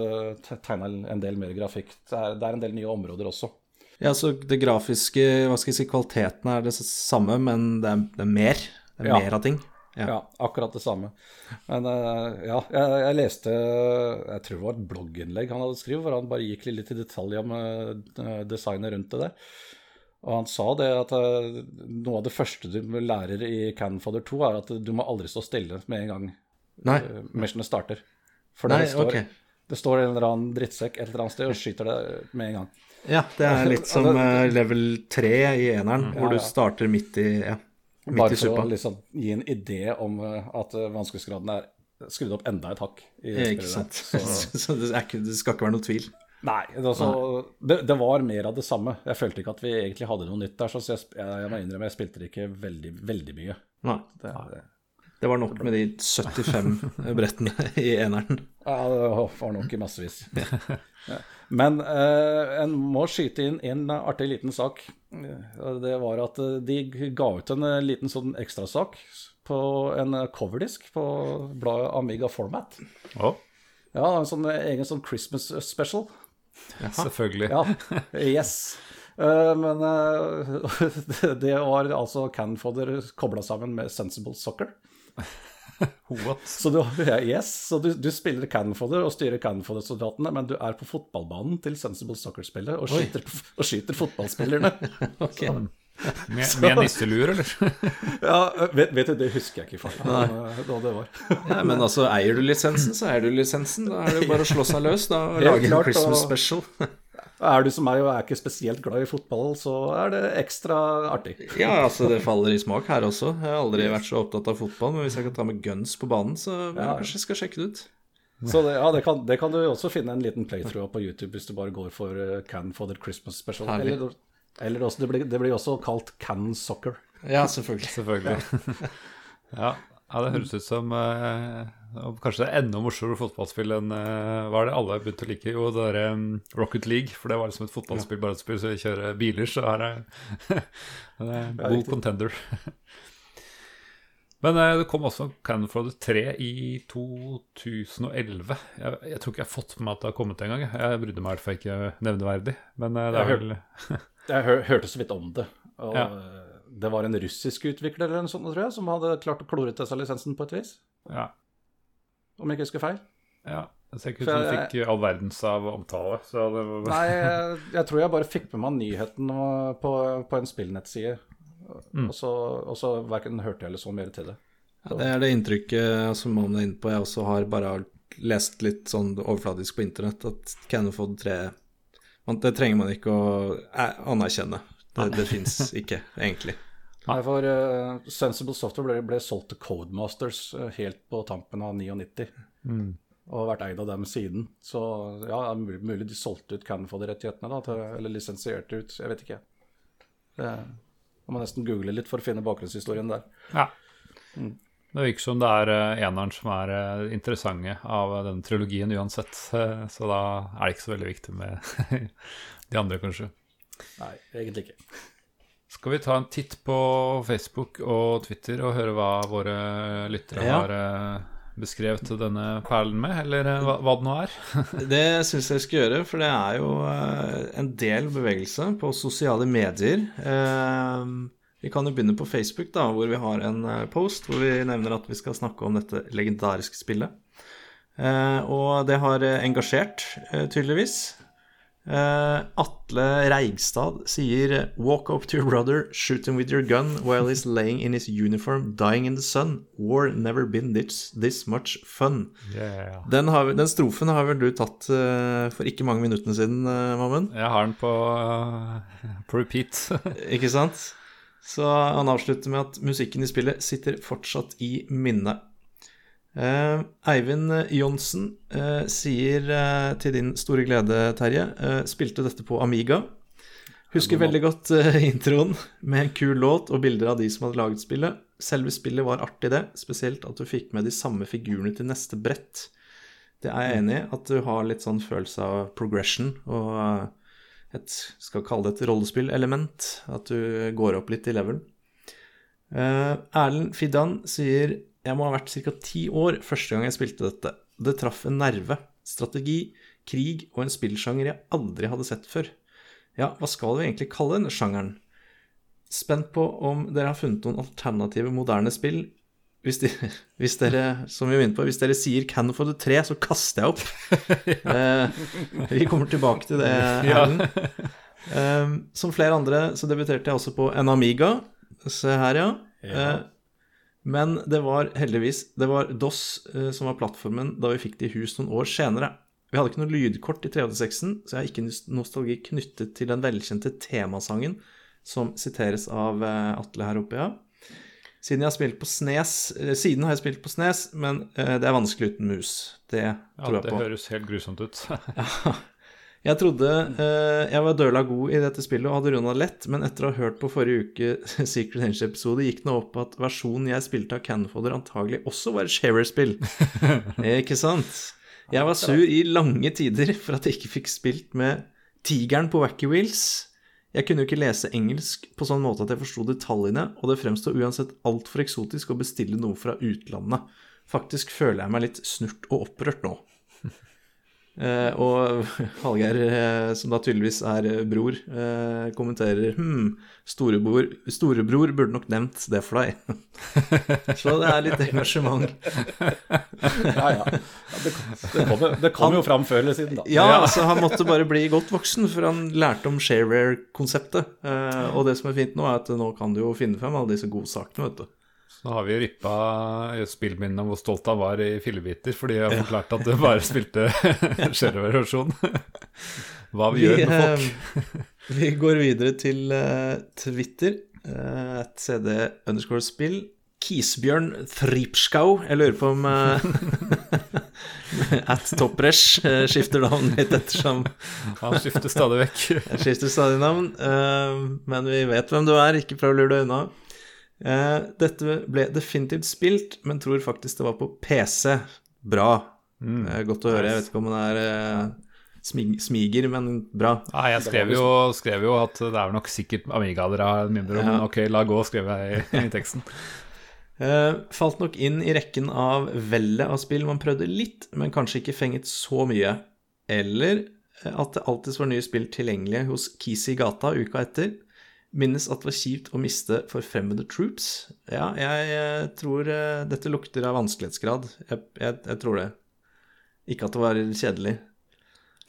tegna en del mer grafikk. Det er en del nye områder også. Ja, så det grafiske, hva skal jeg si, kvaliteten er det samme, men det er, det er mer. Det er Ja. mer av ting. Ja. Ja, akkurat det samme. Men uh, ja, jeg, jeg leste Jeg tror det var et blogginnlegg han hadde skrevet, hvor han bare gikk litt i detalj om uh, designet rundt det der. Og han sa det at uh, noe av det første du lærer i Canfather Fodder 2, er at du må aldri stå stille med en gang Nei, uh, starter. For Nei det står, okay. det står en eller annen drittsekk et eller annet sted og skyter deg med en gang. Ja, det er litt som eh, level 3 i eneren, hvor Ja, du starter midt i, ja, midt Bare i for å liksom gi en idé om eh, at eh, vanskelighetsgraden er skrudd opp enda et hakk. i det Eh, Ikke sant. Så, Så det, er ikke, det skal ikke være noe tvil. nei, det, altså, det, det var mer av det samme. Jeg følte ikke at vi egentlig hadde noe nytt der, så jeg, jeg, jeg må innrømme jeg spilte det ikke veldig, veldig mye. Nei. Det var nok med de 75 brettene i eneren. Ja, det var nok i massevis. Men eh, en må skyte inn en artig liten sak. Eh, Det var at eh, de ga ut en eh, liten sånn ekstrasak på en coverdisk på bladet Amiga Format. Oh. Ja, en sånn egen sånn Christmas special. Ja, selvfølgelig. Ja, yes. Men eh, det var altså Canfodder kobla sammen med Sensible Soccer. What? Så du, yes, så du, du spiller Canfodder og styrer Canfodder-soldatene, men du er på fotballbanen til Sensible Soccer-spillet og, og skyter fotballspillerne. Så, Med, med nisselur, eller? ja, vet, vet du, det husker jeg ikke faktisk eh, da det var. Ja, men altså, eier du lisensen, så eier du lisensen. Da er det jo bare å slå seg løs da, lager klart, Christmas og- special. Er du som meg og er ikke spesielt glad i fotball, så er det ekstra artig. Ja, altså, det faller i smak her også. Jeg har aldri vært så opptatt av fotball, men hvis jeg kan ta med guns på banen, så ja, kanskje jeg skal sjekke det ut. Så det, ja, det kan, det kan du også finne en liten playthrough av på YouTube hvis du bare går for uh, Can for the Christmas Special. Herlig. Eller, eller også, det, blir, det blir også kalt Can Soccer. Ja, selvfølgelig. Selvfølgelig. Ja, ja det høres ut som eh, og Kanskje det er enda morsommere fotballspill enn eh, Hva er det alle begynte å like? Jo, det derre um, Rocket League, for det var liksom et fotballspill bare et spill, så vi kjører biler, så her er det en god contender. Men eh, det kom også Cannon for 3 i 2011. Jeg, jeg tror ikke jeg har fått med meg at det har kommet engang. Jeg brydde meg i hvert fall ikke nevneverdig. Men eh, det er vel Jeg hør, hørte så vidt om det. Og Ja. eh, Det var en russisk utvikler eller noe sånt, tror jeg, som hadde klart å klore til seg lisensen på et vis. Ja. Om jeg ikke husker feil. ja. Det ser ikke ut som du fikk all verdens av omtale. Så det var Nei, jeg, jeg tror jeg bare fikk med meg nyheten på, på en spillnettside. Og så, og så verken hørte jeg eller så mer til det. Ja, det er det inntrykket som man er inne på. Jeg også har bare lest litt sånn overfladisk på internett at Canofod 3 Det trenger man ikke å eh, anerkjenne. Det, det fins ikke, egentlig. Nei, for uh, Sensible Software ble, ble solgt til Codemasters uh, helt på tampen av 99. Og har vært eid av dem siden. Så ja, mulig, de solgte ut Canfod-rettighetene, da, eller lisensierte ut. Jeg vet ikke. Det man må nesten google litt for å finne bakgrunnshistorien der. Ja. Det virker som det er uh, eneren som er uh, interessante av eh, denne trilogien uansett. Uh, Så da er det ikke så veldig viktig med de andre, kanskje. Nei, egentlig ikke. Skal vi ta en titt på Facebook og Twitter og høre hva våre lyttere Ja. har eh, beskrevet denne perlen med, eller eh, hva, hva det nå er? Det syns jeg skal gjøre, for det er jo eh, en del bevegelse på sosiale medier. Vi kan jo begynne på Facebook, da, hvor vi har en post hvor vi nevner at vi skal snakke om dette legendariske spillet. Og det har engasjert, tydeligvis. Eh, Atle Reigstad sier Walk up to your brother, shoot him with your gun while he's laying in his uniform, dying in the sun. War never been this, this much fun. Den, har, den strofen har vel du tatt uh, for ikke mange minuttene siden, uh, Mammen? Jeg har den på, på repeat. Ikke sant? Så han avslutter med at musikken i spillet sitter fortsatt i minnet. Eh, Eivind Johnsen uh, sier uh, til din store glede, Terje, eh, spilte dette på Amiga. Husker veldig godt eh, introen med en kul låt og bilder av de som hadde laget spillet. Selve spillet var artig, det. Spesielt at du fikk med de samme figurene til neste brett. Det er jeg enig i, at du har litt sånn følelse av progression og eh, et skal kalle det et rollespillelement. At du går opp litt i level. Eh, Erlend Fidan sier jeg må ha vært ca. ti år første gang jeg spilte dette. Det traff en nerve, strategi, krig og en spillsjanger jeg aldri hadde sett før. Ja, hva skal vi egentlig kalle denne sjangeren? Spent på om dere har funnet noen alternative moderne spill. Hvis, de, hvis dere, som vi var inne på, hvis dere sier 'Can for the 3', så kaster jeg opp. eh, vi kommer tilbake til det, Erlend. Eh, som flere andre så debuterte jeg også på en Amiga. Se her, ja. Eh, men det var heldigvis Det var DOS eh, som var plattformen da vi fikk det i hus noen år senere. Vi hadde ikke noe lydkort i 386-en, så jeg har ikke nos- nostalgi knyttet til den velkjente temasangen som siteres av eh, Atle her oppe, ja. Siden jeg har spilt på Snes eh, Siden har jeg spilt på Snes, men det er vanskelig uten mus. Det Ja, tror jeg det på. høres helt grusomt ut. Jeg trodde eh, jeg var døla god i dette spillet og hadde runda lett, men etter å ha hørt på forrige uke Secret Angel-episode, gikk det opp at versjonen jeg spilte av Canfoder, antagelig også var et Sharer-spill. ikke sant? Jeg var sur i lange tider for at jeg ikke fikk spilt med tigeren på Wacky Wheels. Jeg kunne jo ikke lese engelsk på sånn måte at jeg forsto detaljene, og det fremstår uansett altfor eksotisk å bestille noe fra utlandet. Faktisk føler jeg meg litt snurt og opprørt nå. Eh, og Hallgeir, eh, som da tydeligvis er eh, bror, eh, kommenterer Hm, storebror, storebror burde nok nevnt det for deg. Så det er litt engasjement. Ja, ja. det, det det kom jo fram før eller siden, da. Ja, altså han måtte bare bli godt voksen, for han lærte om shareware-konseptet. Eh, og det som er fint nå, er at nå kan du jo finne frem alle disse godsakene, vet du. Så har vi rippa spillminnene om hvor stolt han var i fillebiter, fordi jeg har forklart at du bare spilte shareware-versjon. Hva vi, gjør med folk. eh, vi går videre til eh, Twitter. Uh, et CD underscore spill. Kisbjørn Thripskau. Jeg lurer på om uh, at Toppresh eh, skifter navn litt ettersom Han skifter stadig vekk. Skifter stadig navn, eh, men vi vet hvem du er, ikke prøv å lure deg unna. Eh, dette ble definitivt spilt, men tror faktisk det var på PC. Bra. Eh, godt å høre. Jeg vet ikke om det er eh, smig smiger, men bra. Nei, jeg skrev jo, skrev jo at det er nok sikkert Amiga dere har mindre om, Ja. ok, la gå, skrev jeg i, i teksten. Uh, falt nok inn i rekken av vellet av spill man prøvde litt, men kanskje ikke fenget så mye. Eller at det alltid var nye spill tilgjengelige hos Kisi i gata uka etter. Minnes at det var kjipt å miste forfremmede troops. Ja, jeg, eh, tror eh, dette lukter av vanskelighetsgrad. Jeg, jeg, jeg tror det. Ikke at det var kjedelig.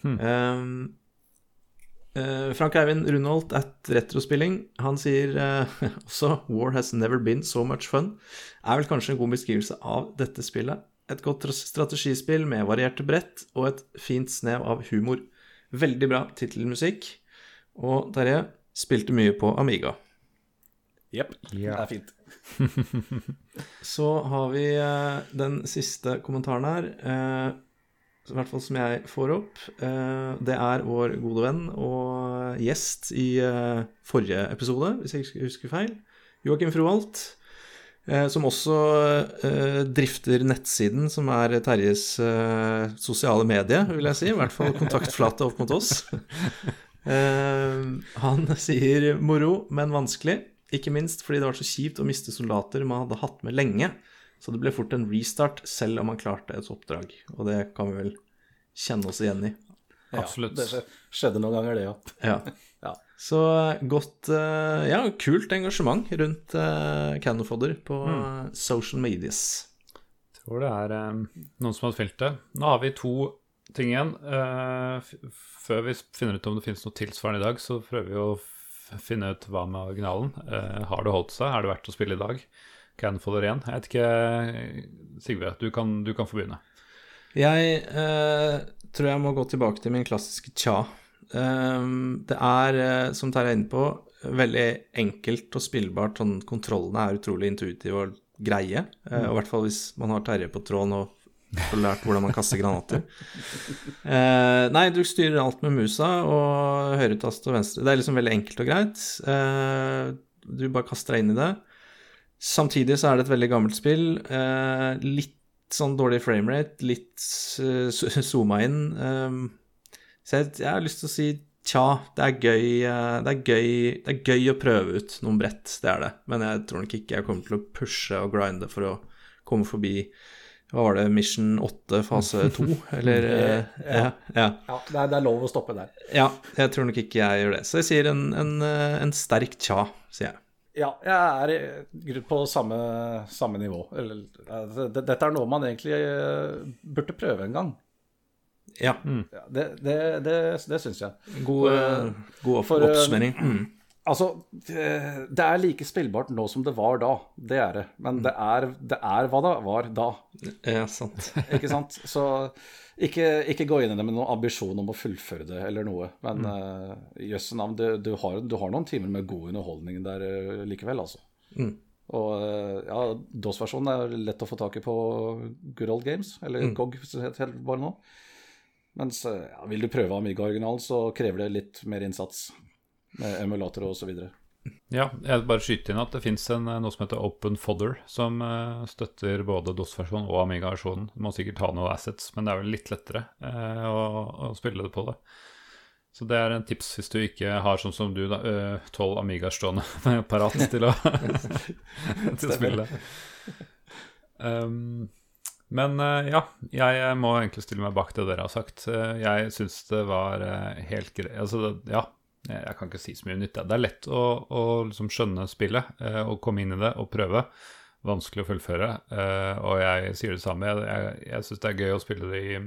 Um, eh, Frank Eivind Rundholt at Retrospilling, han sier uh, også War has never been so much fun. Er vel kanskje en god beskrivelse av dette spillet. Et godt strategispill med varierte brett og et fint snev av humor. Veldig bra tittelmusikk. Og Terje spilte mye på Amiga. Jepp. Det er fint. Så har vi eh, den siste kommentaren her, eh, i hvert fall som jeg får opp. Eh, det er vår gode venn og gjest i forrige episode, hvis jeg ikke husker feil, Joakim Froholt. Eh, som også eh, drifter nettsiden som er Terjes sosiale medie, vil jeg si. I hvert fall kontaktflate opp mot oss. Eh, han sier moro, men vanskelig. Ikke minst fordi det var så kjipt å miste soldater man hadde hatt med lenge. Så det ble fort en restart, selv om man klarte et oppdrag. Og det kan vi vel kjenne oss igjen i. Absolutt. Det skjedde noen ganger, det, òg. Ja. Ja. Så godt eh, Ja, kult engasjement rundt Canofodder på mm. social medias. tror det er eh, noen som har felt det. Nå har vi to ting igjen. Eh, før vi finner ut om det finnes noe tilsvarende i dag, så prøver vi å finne ut hva med originalen. Eh, har det holdt seg? Er det verdt å spille i dag? Canfolder igjen. Jeg vet ikke, Sigve, du kan, du kan få begynne. Jeg eh, tror jeg må gå tilbake til min klassiske tja. Ehm, det er, som Terje er inne på, veldig enkelt og spillbart. Sånn, kontrollene er utrolig intuitive og greie. eh, og I hvert fall hvis man har Terje på tråden og får lært hvordan man kaster granater. Eh, nei, du styrer alt med musa og høyretast og venstre. Det er liksom veldig enkelt og greit. Eh, du bare kaster deg inn i det. Samtidig så er det et veldig gammelt spill. Eh, litt sånn dårlig framerate, litt uh, zooma inn. Um, så jeg, jeg har lyst til å si tja, det er gøy eh, det, er gøy det er gøy å prøve ut noen brett, det er det. Men jeg tror nok ikke jeg kommer til å pushe og grinde for å komme forbi Hva var det, Mission 8 fase 2? Eller eh, ja, ja. Ja, det er, lov å stoppe der. ja, jeg tror nok ikke jeg gjør det. Så jeg sier en, en, eh, en sterk tja, sier jeg. Ja, jeg er på samme, samme nivå. Eller, eh, dette er noe man egentlig eh, burde prøve en gang. Ja, Ja, det det, det, det syns jeg. god, for, god opp, oppsummering. Mm. Altså, det, det er like spillbart nå som det var da. Det er det. Men det er, det er hva det var da. Ja, sant. Ikke sant? Så ikke, ikke gå inn i det med noen ambisjon om å fullføre det eller noe. Men uh, jøsse navn, du, du, har, du har noen timer med god underholdning der eh, likevel, altså. Og eh, ja, DOS-versjonen er lett å få tak i på Good Old Games, eller GOG hvis det heter bare nå. Mens eh, ja, vil du prøve Amiga-originalen, så krever det litt mer innsats med emulatorer osv. Ja, jeg bare skyter inn at det fins noe som heter Open Fodder, som eh, støtter både DOS-versjonen og Amiga-versjonen. Du må sikkert ha noe assets, men det er vel litt lettere eh, å, å spille det på det. Så det er en tips hvis du ikke har sånn som du, da, tolv Amigaer stående parat til å, til å spille. Um, men eh, ja, jeg må egentlig stille meg bak det dere har sagt. Eh, jeg syns det var eh, helt greit Altså, ja, jeg jeg kan ikke si så mye nytt. Det er lett å, å liksom skjønne spillet eh, og komme inn i det og prøve. Vanskelig å fullføre. eh, og jeg sier det samme. Jeg, jeg, jeg syns det er gøy å spille det i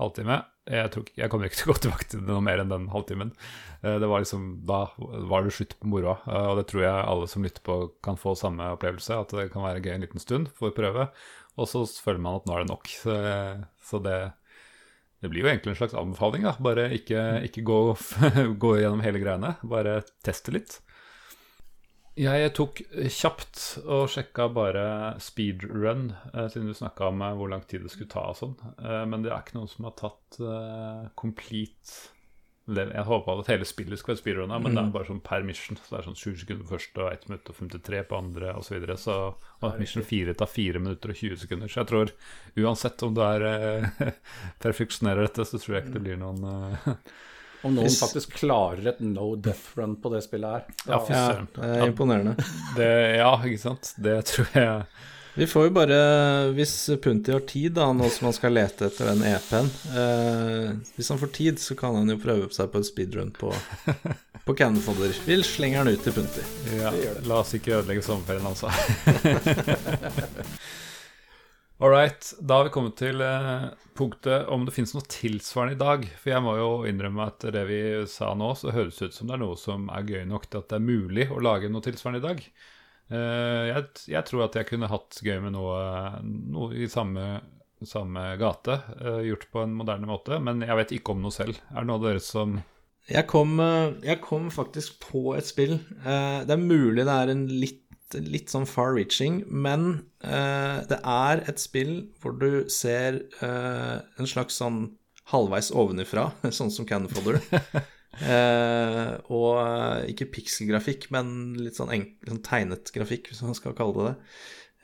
halvtime. Jeg, tror, jeg kommer ikke til å gå tilbake til noe mer enn den halvtimen. Eh, det var liksom, Da var det slutt på moroa. eh, og det tror jeg alle som lytter på, kan få samme opplevelse. At det kan være gøy en liten stund for å prøve. Og så føler man at nå er det nok. Så, så det, det blir jo egentlig en slags anbefaling. da Bare ikke, ikke gå, gå gjennom hele greiene. Bare teste litt. Jeg tok kjapt og sjekka bare speedrun, eh, siden du snakka om eh, hvor lang tid det skulle ta og sånn. Eh, men det er ikke noen som har tatt complete. Jeg håpa at hele spillet skulle være speedrunna, men det er bare sånn per mission. Så det er sånn 20 sekunder på første og 1 minutt og 53 på andre osv. Så, videre. så og mission 4 tar 4 minutter og 20 sekunder. Så jeg tror uansett om du er eh, perfeksjonerer dette, så tror jeg ikke det blir noen eh, Om noen faktisk klarer et no death run på det spillet her. Ja, fy Ja, søren. det er imponerende. Det, ja, ikke sant. Det tror jeg Vi får jo bare, hvis Punti har tid, da, nå som han skal lete etter den EP-en eh, Hvis han får tid, så kan han jo prøve seg på en speedrun på, på Cannon Fodder. Vi slenger den ut til Punti. Ja, la oss ikke ødelegge sommerferien, altså. All right, da har vi kommet til eh, punktet om det finnes noe tilsvarende i dag. For jeg må jo innrømme at det vi sa nå, så høres ut som det er noe som er gøy nok til at det er mulig å lage noe tilsvarende i dag. Eh, jeg, jeg tror at jeg kunne hatt gøy med noe, noe i samme, samme gate, eh, gjort på en moderne måte. Men jeg vet ikke om noe selv. Er det noe av dere som Jeg kom, eh, jeg kom faktisk på et spill. Det er mulig det er en litt, litt sånn far-reaching, men det er et spill hvor du ser en slags sånn halvveis ovenifra, sånn som Cannon Fodder. Eh, og eh, ikke pikselgrafikk, men litt sånn, sånn tegnet grafikk, hvis man skal kalle det det.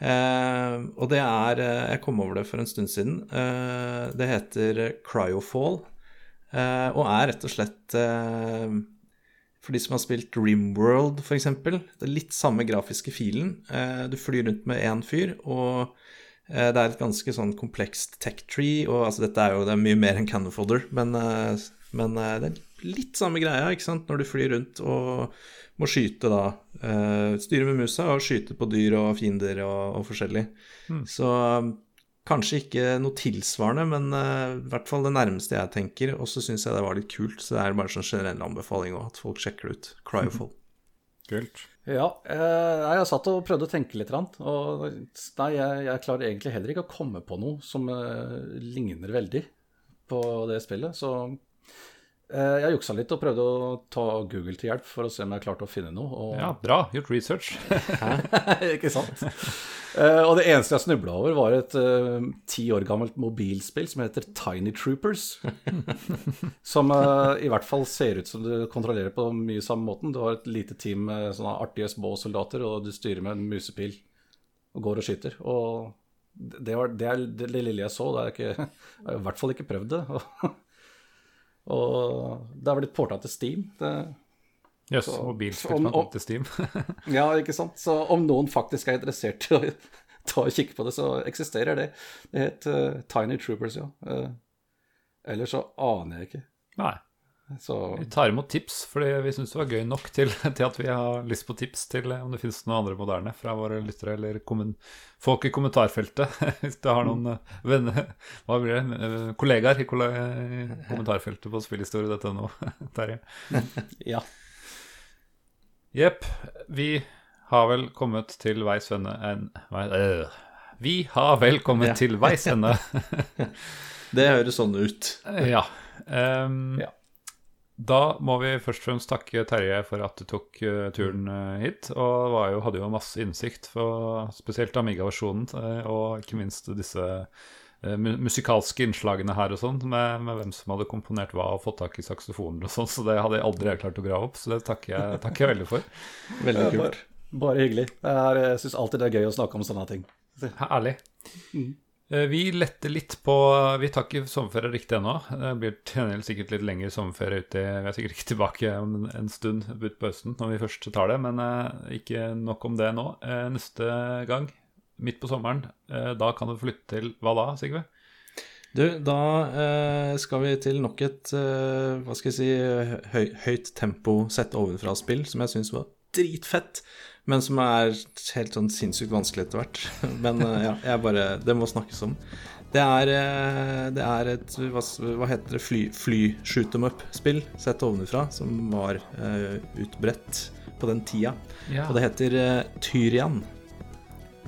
Eh, og det er eh, Jeg kom over det for en stund siden. Eh, det heter Cryofall. Eh, og er rett og slett For de som har spilt Rimworld, f.eks. Det er litt samme grafiske filen. Du flyr rundt med én fyr, og det er et ganske sånn komplekst tech tree. Og altså, dette er jo det er mye mer enn Cannon Fodder, men, men det er litt samme greia, ikke sant, når du flyr rundt og må skyte da Uh, Styre med musa og skyte på dyr og fiender og, og forskjellig. Så eh, kanskje ikke noe tilsvarende, men uh, i hvert fall det nærmeste jeg tenker. Og så syns jeg det var litt kult, så det er bare sånn generell anbefaling òg, at folk sjekker det ut. Cryofall. Kult. Ja, eh, jeg satt og prøvde å tenke litt, og nei, jeg, jeg klarer egentlig heller ikke å komme på noe som eh, ligner veldig på det spillet. Så jeg juksa litt og prøvde å ta Google til hjelp for å se om jeg klarte å finne noe. Og, Ja, bra. Gjort research. ikke sant? Eh, og det eneste jeg snubla over, var et eh, ti år gammelt mobilspill som heter Tiny Troopers. som uh, i hvert fall ser ut som du kontrollerer på mye samme måten. Du har et lite team med sånne artige små soldater, og du styrer med en musepil og går og skyter. Og det, var, det er det lille jeg så. Det er ikke, jeg har i hvert fall ikke prøvd det. Og det har blitt porta til Steam. Jøss, yes, mobilspill om- til Steam. ja, ikke sant? Så om noen faktisk er interessert i å ta og kikke på det, så eksisterer det. Det het uh, Tiny Troopers, ja. Uh, ellers så aner jeg ikke. Nei. Så Vi tar imot tips, fordi vi syns det var gøy nok til, til at vi har lyst på tips til eh, om det finnes noen andre moderne fra våre lyttere eller folk i kommentarfeltet. Hvis du har noen eh, venner Hva blir det? Eh, Kollegaer i kolle- i kommentarfeltet på spillhistorie.no. Terje. ja. Jepp. Vi har vel kommet til veis ende en, øh. Vi har vel kommet Ja. til veis ende. Det høres sånn ut. ja. Um, Ja. Da må vi først og fremst takke Terje for at du tok eh, turen eh, hit. Og var jo, hadde jo masse innsikt, for, spesielt Amiga-versjonen, eh, og ikke minst disse musikalske innslagene her og sånn, med, med hvem som hadde komponert hva og fått tak i saksofoner og sånn. Så det hadde jeg aldri helt klart å grave opp, så det takker jeg, takker jeg veldig for. Veldig kult. bare, bare hyggelig. Jeg syns alltid det er gøy å snakke om sånne ting. Herlig. Eh, Vi letter litt på Vi tar ikke sommerferie riktig ennå. Det blir sikkert litt lengre sommerferie ute Vi er sikkert ikke tilbake om en- stund ut på høsten når vi først tar det, men eh, ikke nok om det nå. Eh, Neste gang, midt på sommeren, eh, da kan du flytte til hva da, Sigve? Du, da eh, skal vi til nok et eh, hva skal jeg si, høy, høyt tempo sett ovenfra-spill som jeg syns var dritfett, men som er helt sånn sinnssykt vanskelig etter hvert. Men eh, ja, jeg bare Det må snakkes om. Det er, eh, det er et hva, hva heter det, fly, fly shoot em up-spill sett ovenfra, som var uh, utbredt på den tida. Ja. Og det heter uh, Tyrian.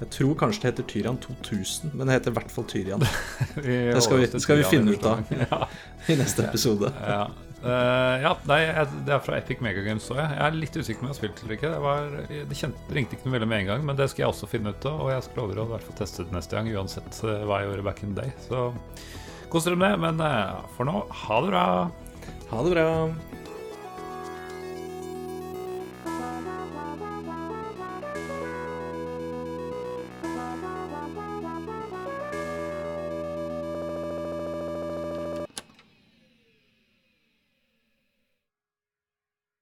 Jeg tror kanskje det heter Tyrian 2000, men det heter i hvert fall Tyrian det skal vi- skal vi finne ut av. I neste episode. Ja. Eh, ja, nei, det er fra Epic Megagames, så jeg. Jeg er litt usikker på om jeg har spilt eller ikke. Det, var, det kjente, ringte ikke noe veldig med en gang, men det skal jeg også finne ut av. Og jeg skal love dere å hvert fall teste det neste gang, uansett eh, hva jeg gjorde back in the day. Så kos dere med det. Men uh, for nå, ha det bra. Ha det bra.